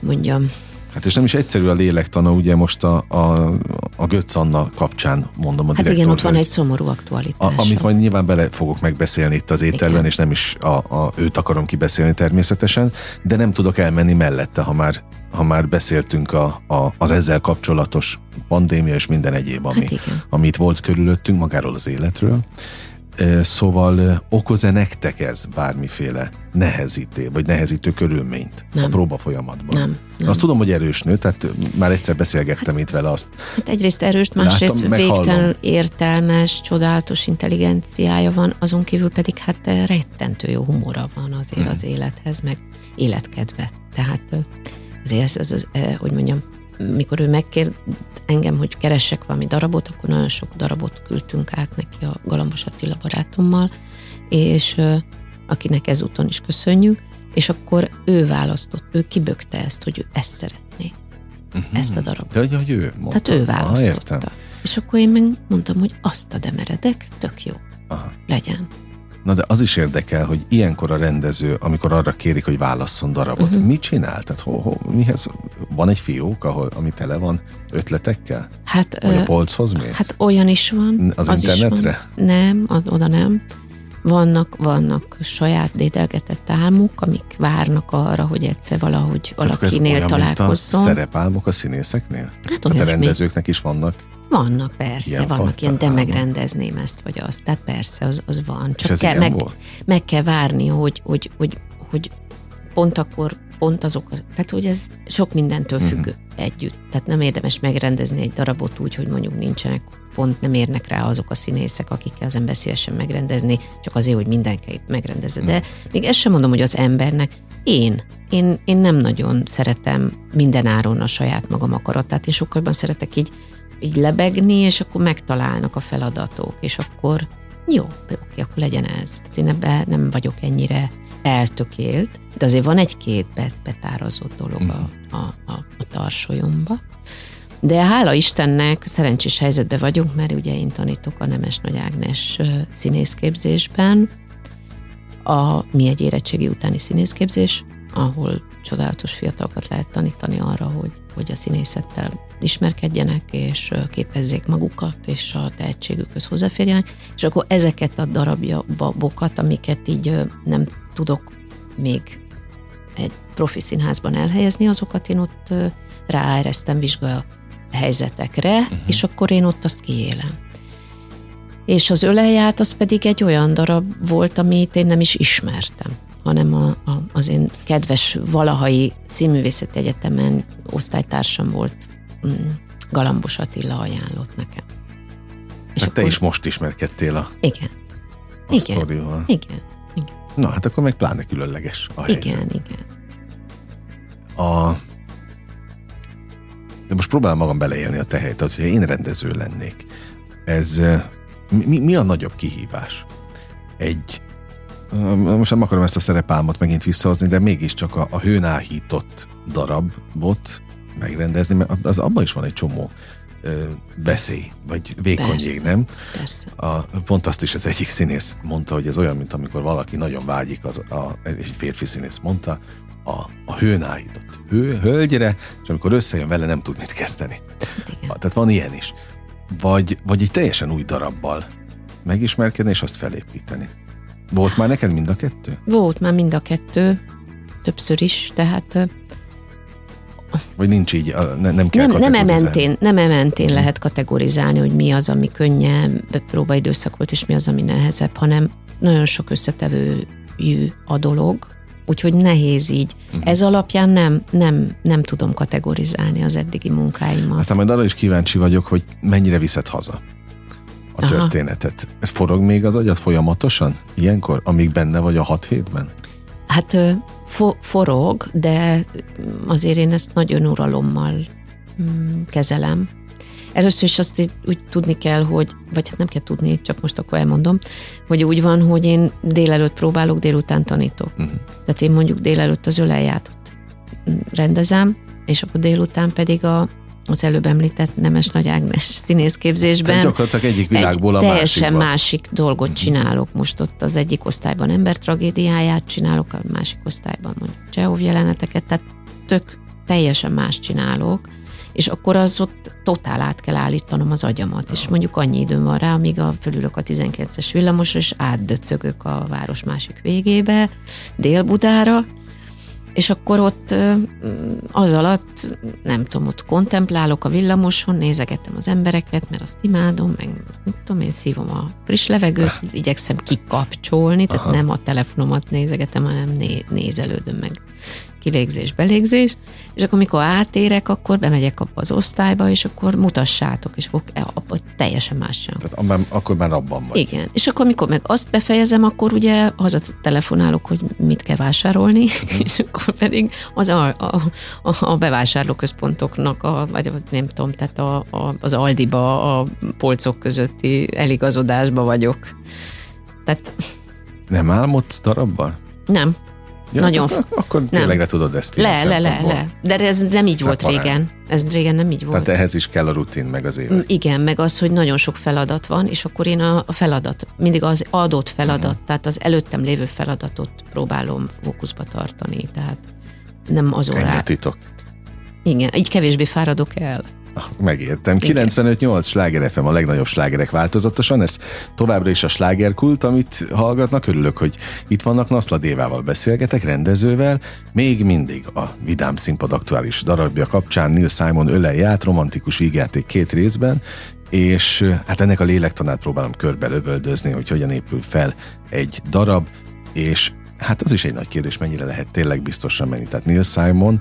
[SPEAKER 3] mondjam,
[SPEAKER 2] Hát és nem is egyszerű a lélektana, ugye most a, a, a Götz Anna kapcsán mondom a
[SPEAKER 3] Hát igen, ott van egy szomorú aktualitás.
[SPEAKER 2] A, amit majd nyilván bele fogok megbeszélni itt az ételben, igen. és nem is a, a, őt akarom kibeszélni természetesen, de nem tudok elmenni mellette, ha már, ha már beszéltünk a, a, az ezzel kapcsolatos pandémia és minden egyéb, ami, hát amit volt körülöttünk, magáról az életről. Szóval okoz-e nektek ez bármiféle nehezíté, vagy nehezítő körülményt nem. a próba folyamatban?
[SPEAKER 3] Nem, nem.
[SPEAKER 2] Azt tudom, hogy erős nő, tehát már egyszer beszélgettem hát, itt vele azt.
[SPEAKER 3] Hát egyrészt erős, másrészt végtelen értelmes, csodálatos intelligenciája van, azon kívül pedig hát rettentő jó humora van azért hmm. az élethez, meg életkedve. Tehát azért ez, ez, ez, hogy mondjam, mikor ő megkér engem, hogy keressek valami darabot, akkor nagyon sok darabot küldtünk át neki a Galambos Attila barátommal, és akinek ezúton is köszönjük, és akkor ő választott, ő kibökte ezt, hogy ő ezt szeretné, uh-huh. ezt a darabot.
[SPEAKER 2] De hogy, hogy ő mondta.
[SPEAKER 3] Tehát ő választotta. Ah, és akkor én meg mondtam, hogy azt a demeredek, tök jó, Aha. legyen.
[SPEAKER 2] Na de az is érdekel, hogy ilyenkor a rendező, amikor arra kérik, hogy válasszon darabot, uh-huh. mit csinál? Tehát ho, ho, mihez, van egy fiók, ahol, ami tele van ötletekkel?
[SPEAKER 3] Hát,
[SPEAKER 2] Vagy a polchoz mész?
[SPEAKER 3] Hát olyan is van.
[SPEAKER 2] Az, az internetre?
[SPEAKER 3] Van. Nem, az, oda nem. Vannak, vannak saját dédelgetett álmok, amik várnak arra, hogy egyszer valahogy valakinél olyan, találkozzon.
[SPEAKER 2] Mint a szerepálmok a színészeknél? Hát, hát a rendezőknek is vannak
[SPEAKER 3] vannak, persze, ilyen vannak ilyen, de megrendezném ezt vagy azt, tehát persze, az, az van. Csak kell, meg, meg kell várni, hogy, hogy, hogy, hogy pont akkor, pont azok, tehát hogy ez sok mindentől mhm. függ uh-huh. együtt. Tehát nem érdemes megrendezni egy darabot úgy, hogy mondjuk nincsenek pont nem érnek rá azok a színészek, akikkel az ember szívesen megrendezni, csak azért, hogy mindenki megrendezze. De uh-huh. még ezt sem mondom, hogy az embernek én én, én nem nagyon szeretem minden áron a saját magam akaratát, én sokkal jobban szeretek így, így lebegni, és akkor megtalálnak a feladatok, és akkor jó, oké, akkor legyen ez. Tehát én ebben nem vagyok ennyire eltökélt, de azért van egy-két betározott dolog a, a, a, a tarsolyomba. De hála Istennek szerencsés helyzetben vagyunk, mert ugye én tanítok a Nemes Nagy Ágnes színészképzésben, a mi egy érettségi utáni színészképzés, ahol csodálatos fiatalokat lehet tanítani arra, hogy, hogy a színészettel ismerkedjenek, és képezzék magukat, és a tehetségükhöz hozzáférjenek, és akkor ezeket a darabjabokat, amiket így nem tudok még egy profi színházban elhelyezni, azokat én ott ráeresztem vizsga helyzetekre, uh-huh. és akkor én ott azt kiélem. És az öleját az pedig egy olyan darab volt, amit én nem is ismertem hanem a, a, az én kedves valahai színművészeti egyetemen osztálytársam volt, mm, Galambos Attila ajánlott nekem.
[SPEAKER 2] És hát akkor... te is most ismerkedtél a,
[SPEAKER 3] igen.
[SPEAKER 2] a igen. sztorival.
[SPEAKER 3] Igen. igen.
[SPEAKER 2] Na, hát akkor meg pláne különleges a helyzet.
[SPEAKER 3] Igen, igen.
[SPEAKER 2] A... De most próbálom magam beleélni a te helyet, hogyha én rendező lennék. Ez mi, mi a nagyobb kihívás? Egy most nem akarom ezt a szerepálmot megint visszahozni, de mégiscsak a, a hőn áhított darabot megrendezni, mert az abban is van egy csomó veszély, vagy vékonység, nem?
[SPEAKER 3] Persze.
[SPEAKER 2] A, pont azt is az egyik színész mondta, hogy ez olyan, mint amikor valaki nagyon vágyik, az, a, egy férfi színész mondta, a, a hőn áhított hő, hölgyre, és amikor összejön vele, nem tud mit kezdeni. Igen. Tehát van ilyen is. Vagy, vagy egy teljesen új darabbal megismerkedni, és azt felépíteni. Volt már neked mind a kettő?
[SPEAKER 3] Volt már mind a kettő, többször is, tehát...
[SPEAKER 2] Vagy nincs így, ne, nem kell nem,
[SPEAKER 3] nem ementén, nem ementén lehet kategorizálni, hogy mi az, ami könnyebb próbaidőszak volt, és mi az, ami nehezebb, hanem nagyon sok összetevőjű a dolog, úgyhogy nehéz így. Uh-huh. Ez alapján nem, nem, nem tudom kategorizálni az eddigi munkáimat.
[SPEAKER 2] Aztán majd arra is kíváncsi vagyok, hogy mennyire viszed haza a Aha. történetet. Ez forog még az agyat folyamatosan? Ilyenkor, amíg benne vagy a hat hétben?
[SPEAKER 3] Hát fo- forog, de azért én ezt nagy önuralommal mm, kezelem. Először is azt így, úgy tudni kell, hogy, vagy hát nem kell tudni, csak most akkor elmondom, hogy úgy van, hogy én délelőtt próbálok, délután tanítok. Uh-huh. Tehát én mondjuk délelőtt az öleljátot rendezem, és akkor délután pedig a, az előbb említett Nemes Nagy Ágnes színészképzésben. Tehát
[SPEAKER 2] gyakorlatilag egyik világból egy
[SPEAKER 3] a teljesen
[SPEAKER 2] másikba.
[SPEAKER 3] másik dolgot csinálok. Most ott az egyik osztályban ember tragédiáját csinálok, a másik osztályban mondjuk Csehov jeleneteket, tehát tök teljesen más csinálok, és akkor az ott totál át kell állítanom az agyamat, és mondjuk annyi időm van rá, amíg a fölülök a 19-es villamosra, és átdöcögök a város másik végébe, Dél-Budára, és akkor ott az alatt, nem tudom, ott kontemplálok a villamoson, nézegetem az embereket, mert azt imádom, meg nem tudom, én szívom a friss levegőt, igyekszem kikapcsolni, tehát Aha. nem a telefonomat nézegetem, hanem né- nézelődöm meg kilégzés, belégzés, és akkor mikor átérek, akkor bemegyek abba az osztályba, és akkor mutassátok, és akkor e, abba teljesen más sem.
[SPEAKER 2] Tehát abban, akkor már abban vagy.
[SPEAKER 3] Igen, és akkor mikor meg azt befejezem, akkor ugye haza telefonálok, hogy mit kell vásárolni, uh-huh. és akkor pedig az a, a, a, a bevásárlóközpontoknak, a, vagy nem tudom, tehát a, a, az Aldiba, a polcok közötti eligazodásba vagyok. Tehát...
[SPEAKER 2] Nem álmodsz darabban?
[SPEAKER 3] Nem.
[SPEAKER 2] Ja, Nagyon akkor, akkor tényleg le tudod ezt
[SPEAKER 3] Le, le, le, le. De ez nem így volt régen. Ez régen nem így volt.
[SPEAKER 2] Tehát ehhez is kell a rutin, meg az élet.
[SPEAKER 3] Igen, meg az, hogy nagyon sok feladat van, és akkor én a, feladat, mindig az adott feladat, uh-huh. tehát az előttem lévő feladatot próbálom fókuszba tartani, tehát nem az órát.
[SPEAKER 2] titok.
[SPEAKER 3] Igen, így kevésbé fáradok el.
[SPEAKER 2] Megértem. 95-8 sláger FM a legnagyobb slágerek változatosan. Ez továbbra is a slágerkult, amit hallgatnak. Örülök, hogy itt vannak. Naszla Dévával beszélgetek, rendezővel. Még mindig a Vidám Színpad aktuális darabja kapcsán Neil Simon öleját, romantikus vígjáték két részben, és hát ennek a lélektanát próbálom körbe lövöldözni, hogy hogyan épül fel egy darab, és hát az is egy nagy kérdés, mennyire lehet tényleg biztosan menni. Tehát Neil Simon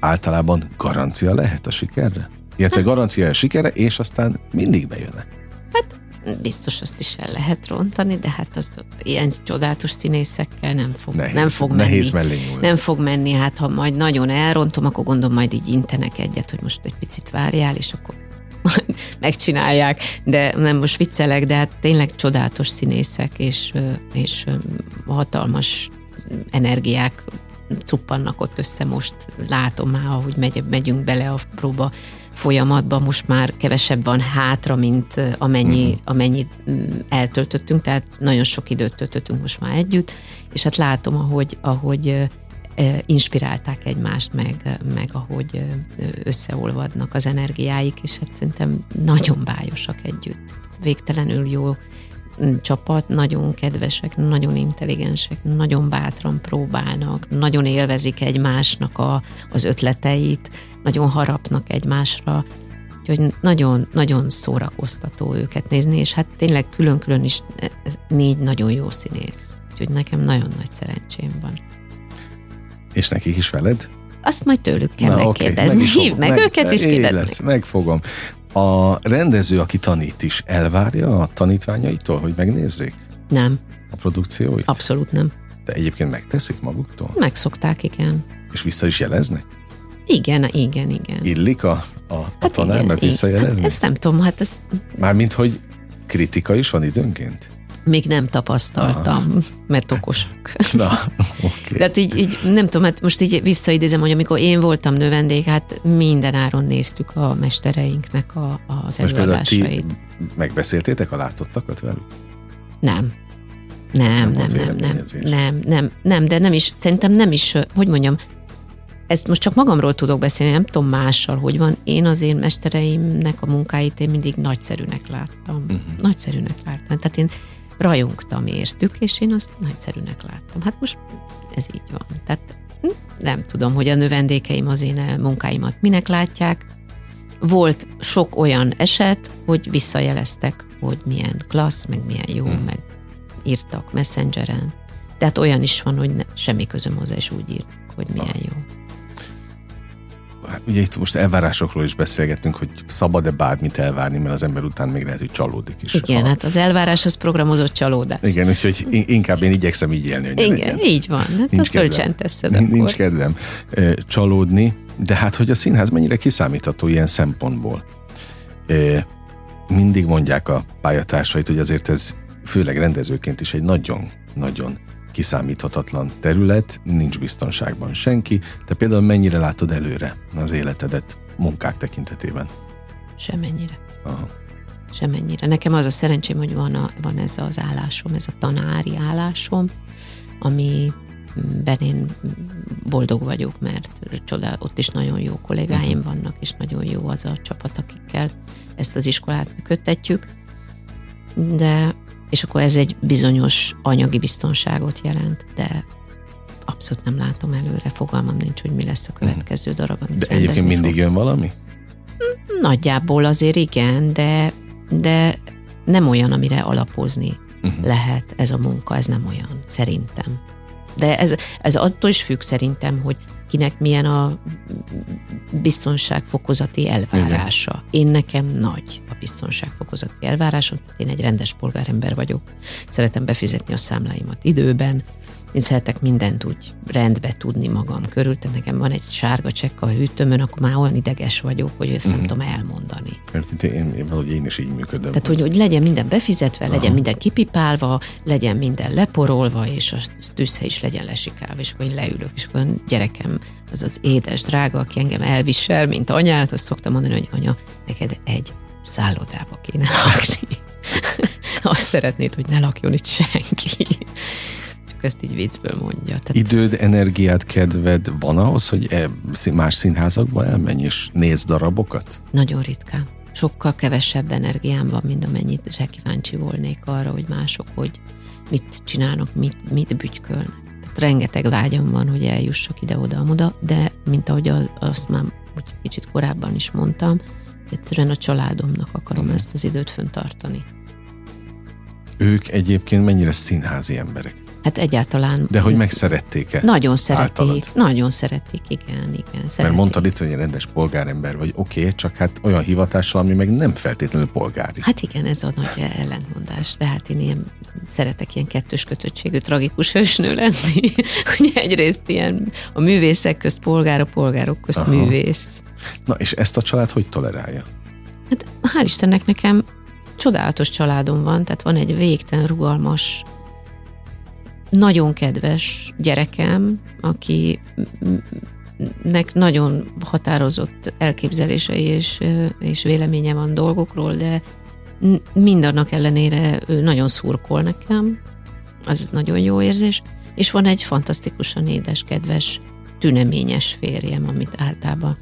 [SPEAKER 2] általában garancia lehet a sikerre? Illetve garancia sikere, és aztán mindig bejönne.
[SPEAKER 3] Hát biztos azt is el lehet rontani, de hát az ilyen csodálatos színészekkel nem fog,
[SPEAKER 2] Nehéz,
[SPEAKER 3] nem fog
[SPEAKER 2] nehéz
[SPEAKER 3] menni.
[SPEAKER 2] mellé nyúlni.
[SPEAKER 3] Nem fog menni, hát ha majd nagyon elrontom, akkor gondolom majd így intenek egyet, hogy most egy picit várjál, és akkor megcsinálják, de nem most viccelek, de hát tényleg csodálatos színészek, és, és hatalmas energiák cuppannak ott össze most, látom már, ahogy megy, megyünk bele a próba folyamatba, most már kevesebb van hátra, mint amennyi, uh-huh. amennyit mm, eltöltöttünk, tehát nagyon sok időt töltöttünk most már együtt, és hát látom, ahogy, ahogy inspirálták egymást, meg, meg ahogy összeolvadnak az energiáik, és hát szerintem nagyon bájosak együtt. Végtelenül jó mm, csapat, nagyon kedvesek, nagyon intelligensek, nagyon bátran próbálnak, nagyon élvezik egymásnak a, az ötleteit, nagyon harapnak egymásra, úgyhogy nagyon, nagyon szórakoztató őket nézni, és hát tényleg külön-külön is négy nagyon jó színész. Úgyhogy nekem nagyon nagy szerencsém van.
[SPEAKER 2] És nekik is veled?
[SPEAKER 3] Azt majd tőlük kell
[SPEAKER 2] oké,
[SPEAKER 3] megkérdezni.
[SPEAKER 2] is
[SPEAKER 3] Hívd
[SPEAKER 2] fogom.
[SPEAKER 3] meg, őket is kérdezni.
[SPEAKER 2] lesz, megfogom. A rendező, aki tanít is, elvárja a tanítványaitól, hogy megnézzék
[SPEAKER 3] Nem,
[SPEAKER 2] a produkcióit?
[SPEAKER 3] abszolút nem.
[SPEAKER 2] De egyébként megteszik maguktól?
[SPEAKER 3] Megszokták, igen.
[SPEAKER 2] És vissza is jeleznek?
[SPEAKER 3] Igen, igen, igen.
[SPEAKER 2] Illik a, a, a
[SPEAKER 3] Hát
[SPEAKER 2] tanárnak
[SPEAKER 3] igen,
[SPEAKER 2] visszajelezni?
[SPEAKER 3] Hát ezt nem tudom, hát ezt
[SPEAKER 2] Mármint, hogy kritika is van időnként?
[SPEAKER 3] még nem tapasztaltam, Aha. mert okosak.
[SPEAKER 2] Na, oké.
[SPEAKER 3] Tehát így, így, nem tudom, hát most így visszaidézem, hogy amikor én voltam növendék, hát minden áron néztük a mestereinknek a, az
[SPEAKER 2] Most például ti
[SPEAKER 3] előadásait.
[SPEAKER 2] megbeszéltétek a látottakat velük?
[SPEAKER 3] Nem. Nem,
[SPEAKER 2] Nem
[SPEAKER 3] nem, nem, nem, nem, nem, de nem is, szerintem nem is, hogy mondjam, ezt most csak magamról tudok beszélni, nem tudom mással, hogy van. Én az én mestereimnek a munkáit én mindig nagyszerűnek láttam. Uh-huh. Nagyszerűnek láttam. Tehát én rajongtam értük, és én azt nagyszerűnek láttam. Hát most ez így van. Tehát hm, nem tudom, hogy a növendékeim az én munkáimat minek látják. Volt sok olyan eset, hogy visszajeleztek, hogy milyen klassz, meg milyen jó, hmm. meg írtak messengeren. Tehát olyan is van, hogy ne, semmi közöm hozzá, és úgy ír, hogy milyen jó.
[SPEAKER 2] Hát ugye itt most elvárásokról is beszélgettünk, hogy szabad-e bármit elvárni, mert az ember után még lehet, hogy csalódik is.
[SPEAKER 3] Igen,
[SPEAKER 2] Ha-
[SPEAKER 3] hát az elvárás az programozott csalódás.
[SPEAKER 2] Igen, úgyhogy in- inkább én igyekszem így élni, hogy
[SPEAKER 3] Igen,
[SPEAKER 2] legyen.
[SPEAKER 3] így van. Hát
[SPEAKER 2] Nincs kedvem.
[SPEAKER 3] teszed akkor.
[SPEAKER 2] Nincs kedvem csalódni, de hát, hogy a színház mennyire kiszámítható ilyen szempontból. Mindig mondják a pályatársait, hogy azért ez főleg rendezőként is egy nagyon-nagyon kiszámíthatatlan terület, nincs biztonságban senki. Te például mennyire látod előre az életedet munkák tekintetében?
[SPEAKER 3] Semennyire.
[SPEAKER 2] Aha.
[SPEAKER 3] Semennyire. Nekem az a szerencsém, hogy van, a, van ez az állásom, ez a tanári állásom, amiben én boldog vagyok, mert csodál, ott is nagyon jó kollégáim
[SPEAKER 2] Mhm.
[SPEAKER 3] vannak, és nagyon jó az a csapat, akikkel ezt az iskolát működtetjük. De, és akkor ez egy bizonyos anyagi biztonságot jelent, de abszolút nem látom előre, fogalmam nincs, hogy mi lesz a következő darab, amit
[SPEAKER 2] Mhm. De egyébként mindig jön valami?
[SPEAKER 3] Nagyjából azért igen, de, de nem olyan, amire alapozni
[SPEAKER 2] Uh-huh.
[SPEAKER 3] lehet ez a munka, ez nem olyan, szerintem. De ez, ez attól is függ szerintem, hogy kinek milyen a biztonságfokozati elvárása. Én nekem nagy a biztonságfokozati elvárásom, tehát én egy rendes polgárember vagyok. Szeretem befizetni a számláimat időben, én szeretek mindent úgy rendbe tudni magam körül, tehát nekem van egy sárga csekk a hűtőmön, akkor már olyan ideges vagyok, hogy ezt nem
[SPEAKER 2] Mhm.
[SPEAKER 3] tudom elmondani.
[SPEAKER 2] Egyébként én, én, valahogy én is így működöm.
[SPEAKER 3] Tehát, hogy, hogy legyen minden befizetve, legyen
[SPEAKER 2] Aha.
[SPEAKER 3] minden kipipálva, legyen minden leporolva, és a tűzhely is legyen lesikálva, és akkor én leülök, és akkor a gyerekem, az az édes drága, aki engem elvisel, mint anyát, azt szoktam mondani, hogy anya, neked egy szállodába kéne lakni. azt szeretnéd, hogy ne lakjon itt senki. Csak ezt így viccből mondja. Tehát
[SPEAKER 2] Időd, energiát, kedved van ahhoz, hogy e, más színházakba elmenj és nézd darabokat?
[SPEAKER 3] Nagyon ritkán. Sokkal kevesebb energiám van, mint amennyit kíváncsi volnék arra, hogy mások, hogy mit csinálnak, mit, mit bütykölnek. Tehát rengeteg vágyam van, hogy eljussak ide-oda-amoda, de mint ahogy az, azt már úgy kicsit korábban is mondtam, egyszerűen a családomnak akarom ezt az időt föntartani.
[SPEAKER 2] Ők egyébként mennyire színházi emberek?
[SPEAKER 3] Hát egyáltalán.
[SPEAKER 2] De hogy megszerették-e?
[SPEAKER 3] Nagyon szeretik,
[SPEAKER 2] általad?
[SPEAKER 3] nagyon szeretik, igen, igen. Szeretik.
[SPEAKER 2] Mert mondtad itt, hogy egy rendes polgárember vagy, oké, okay, csak hát olyan hivatással, ami meg nem feltétlenül polgári.
[SPEAKER 3] Hát igen, ez a nagy ellentmondás, de hát én ilyen szeretek ilyen kettős kötöttségű, tragikus hősnő lenni. hogy egyrészt ilyen a művészek közt polgár, a polgárok közt Aha. művész.
[SPEAKER 2] Na és ezt a család hogy tolerálja?
[SPEAKER 3] Hát hál' Istennek nekem csodálatos családom van, tehát van egy végtelen rugalmas, nagyon kedves gyerekem, aki nek nagyon határozott elképzelései és, és véleménye van dolgokról, de mindannak ellenére ő nagyon szurkol nekem, az nagyon jó érzés, és van egy fantasztikusan édes, kedves, tüneményes férjem, amit általában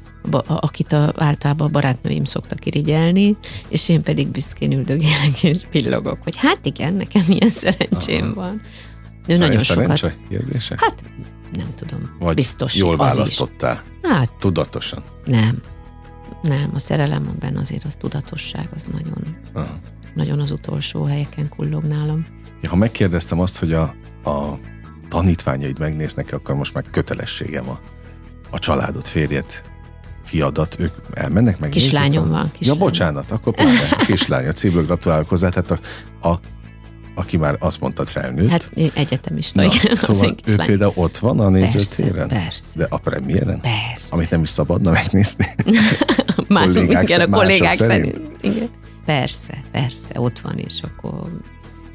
[SPEAKER 3] akit a, általában a barátnőim szoktak irigyelni, és én pedig büszkén üldögélek és pillogok, hogy hát igen, nekem ilyen szerencsém Aha. van.
[SPEAKER 2] Ő nagyon sokat... kérdése?
[SPEAKER 3] Hát nem tudom.
[SPEAKER 2] Vagy
[SPEAKER 3] biztos.
[SPEAKER 2] Jól választottál.
[SPEAKER 3] Hát.
[SPEAKER 2] Tudatosan.
[SPEAKER 3] Nem. Nem, a szerelem benne azért az tudatosság, az nagyon, Aha. nagyon az utolsó helyeken kullog nálam.
[SPEAKER 2] Ja, ha megkérdeztem azt, hogy a, a tanítványaid megnéznek, akkor most már kötelességem a, a családot, férjet fiadat, ők elmennek meg.
[SPEAKER 3] Kislányom van.
[SPEAKER 2] Kislány. Ja, bocsánat, akkor pláne kislány, a szívből gratulálok hozzá, tehát a, a, aki már azt mondtad felnőtt.
[SPEAKER 3] Hát egyetemista, Na, igen.
[SPEAKER 2] Szóval ő például ott van a nézőtéren?
[SPEAKER 3] Persze, persze.
[SPEAKER 2] De a premiéren?
[SPEAKER 3] Persze.
[SPEAKER 2] Amit nem is szabadna megnézni?
[SPEAKER 3] Mások, kollégák, igen, a kollégák szerint. szerint. Igen. Persze, persze, ott van, és akkor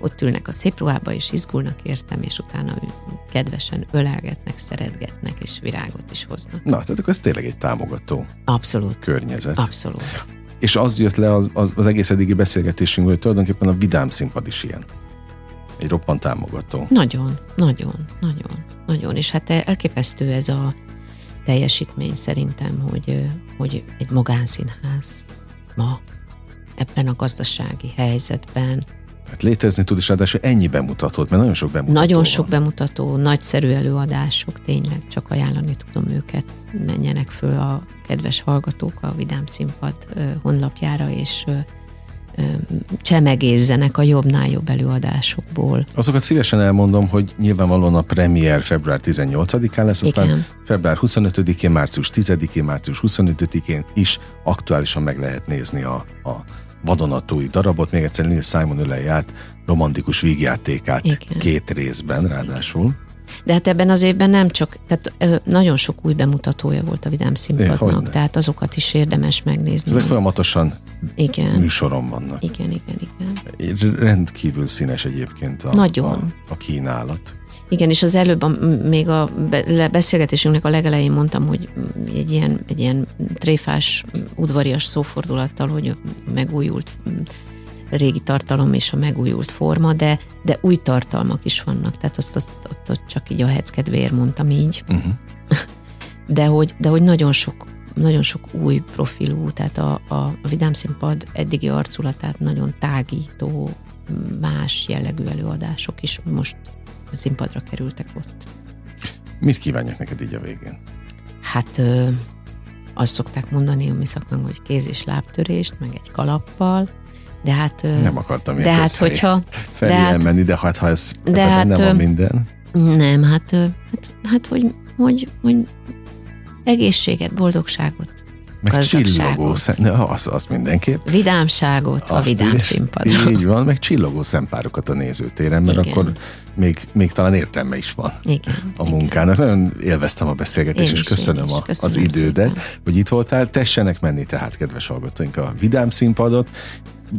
[SPEAKER 3] ott ülnek a szép ruhába, és izgulnak értem, és utána kedvesen ölelgetnek, szeretgetnek, és virágot is hoznak.
[SPEAKER 2] Na, tehát akkor ez tényleg egy támogató
[SPEAKER 3] Abszolút.
[SPEAKER 2] környezet.
[SPEAKER 3] Abszolút.
[SPEAKER 2] És az jött le az, az egész eddigi beszélgetésünk, hogy tulajdonképpen a vidám színpad is ilyen. Egy roppant támogató.
[SPEAKER 3] Nagyon, nagyon, nagyon, nagyon. És hát elképesztő ez a teljesítmény szerintem, hogy, hogy egy magánszínház ma ebben a gazdasági helyzetben
[SPEAKER 2] Hát létezni tud, és ráadásul ennyi bemutatót, mert nagyon sok bemutató
[SPEAKER 3] Nagyon
[SPEAKER 2] van.
[SPEAKER 3] sok bemutató, nagyszerű előadások, tényleg csak ajánlani tudom őket. Menjenek föl a kedves hallgatók a Vidám Színpad honlapjára, és csemegézzenek a jobbnál jobb előadásokból.
[SPEAKER 2] Azokat szívesen elmondom, hogy nyilvánvalóan a premier február 18-án lesz, aztán Igen. február 25-én, március 10-én, március 25-én is aktuálisan meg lehet nézni a, a vadonatúj darabot, még egyszer Neil Simon ölelj át, romantikus vígjátékát Igen. két részben ráadásul.
[SPEAKER 3] De hát ebben az évben nem csak, tehát nagyon sok új bemutatója volt a Vidám Színpadnak, tehát azokat is érdemes megnézni.
[SPEAKER 2] Ezek folyamatosan igen. műsoron vannak.
[SPEAKER 3] Igen, igen, igen.
[SPEAKER 2] Rendkívül színes egyébként a,
[SPEAKER 3] nagyon.
[SPEAKER 2] a, a kínálat.
[SPEAKER 3] Igen, és az előbb a, még a beszélgetésünknek a legelején mondtam, hogy egy ilyen, egy ilyen tréfás, udvarias szófordulattal, hogy megújult régi tartalom és a megújult forma, de, de új tartalmak is vannak, tehát azt, azt azt, azt csak így a heckedvéért mondtam így. Uh-huh. De, hogy, de hogy nagyon sok nagyon sok új profilú, tehát a, a, a Vidám Színpad eddigi arculatát nagyon tágító, más jellegű előadások is most színpadra kerültek ott.
[SPEAKER 2] Mit kívánják neked így a végén?
[SPEAKER 3] Hát ö, azt szokták mondani a mi szakmánk, hogy kéz- és lábtörést, meg egy kalappal, de hát...
[SPEAKER 2] Nem akartam
[SPEAKER 3] de hát, hogyha,
[SPEAKER 2] felé de hát, elmenni, de hát ha ez
[SPEAKER 3] de hát,
[SPEAKER 2] nem van minden.
[SPEAKER 3] Nem, hát, hát, hát hogy, hogy, hogy egészséget, boldogságot,
[SPEAKER 2] meg csillogó, szem, az, az mindenképp.
[SPEAKER 3] Vidámságot Azt a vidám színpadon.
[SPEAKER 2] Így van, meg csillogó szempárokat a nézőtéren, mert igen. akkor még, még talán értelme is van
[SPEAKER 3] igen,
[SPEAKER 2] a munkának. Igen. Nagyon élveztem a beszélgetést, és köszönöm, a, köszönöm az idődet, szépen. hogy itt voltál. Tessenek menni tehát, kedves hallgatóink, a vidám színpadot,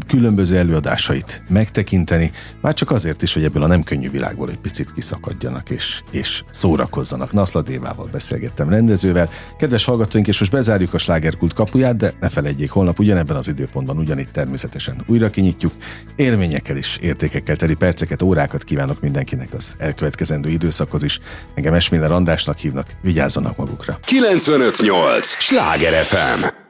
[SPEAKER 2] különböző előadásait megtekinteni, már csak azért is, hogy ebből a nem könnyű világból egy picit kiszakadjanak és, és szórakozzanak. Naszla Dévával beszélgettem rendezővel. Kedves hallgatóink, és most bezárjuk a slágerkult kapuját, de ne felejtjék, holnap ugyanebben az időpontban ugyanitt természetesen újra kinyitjuk. Élményekkel és értékekkel teli perceket, órákat kívánok mindenkinek az elkövetkezendő időszakhoz is. Engem Esmiller Andrásnak hívnak, vigyázzanak magukra.
[SPEAKER 1] 958! Sláger FM!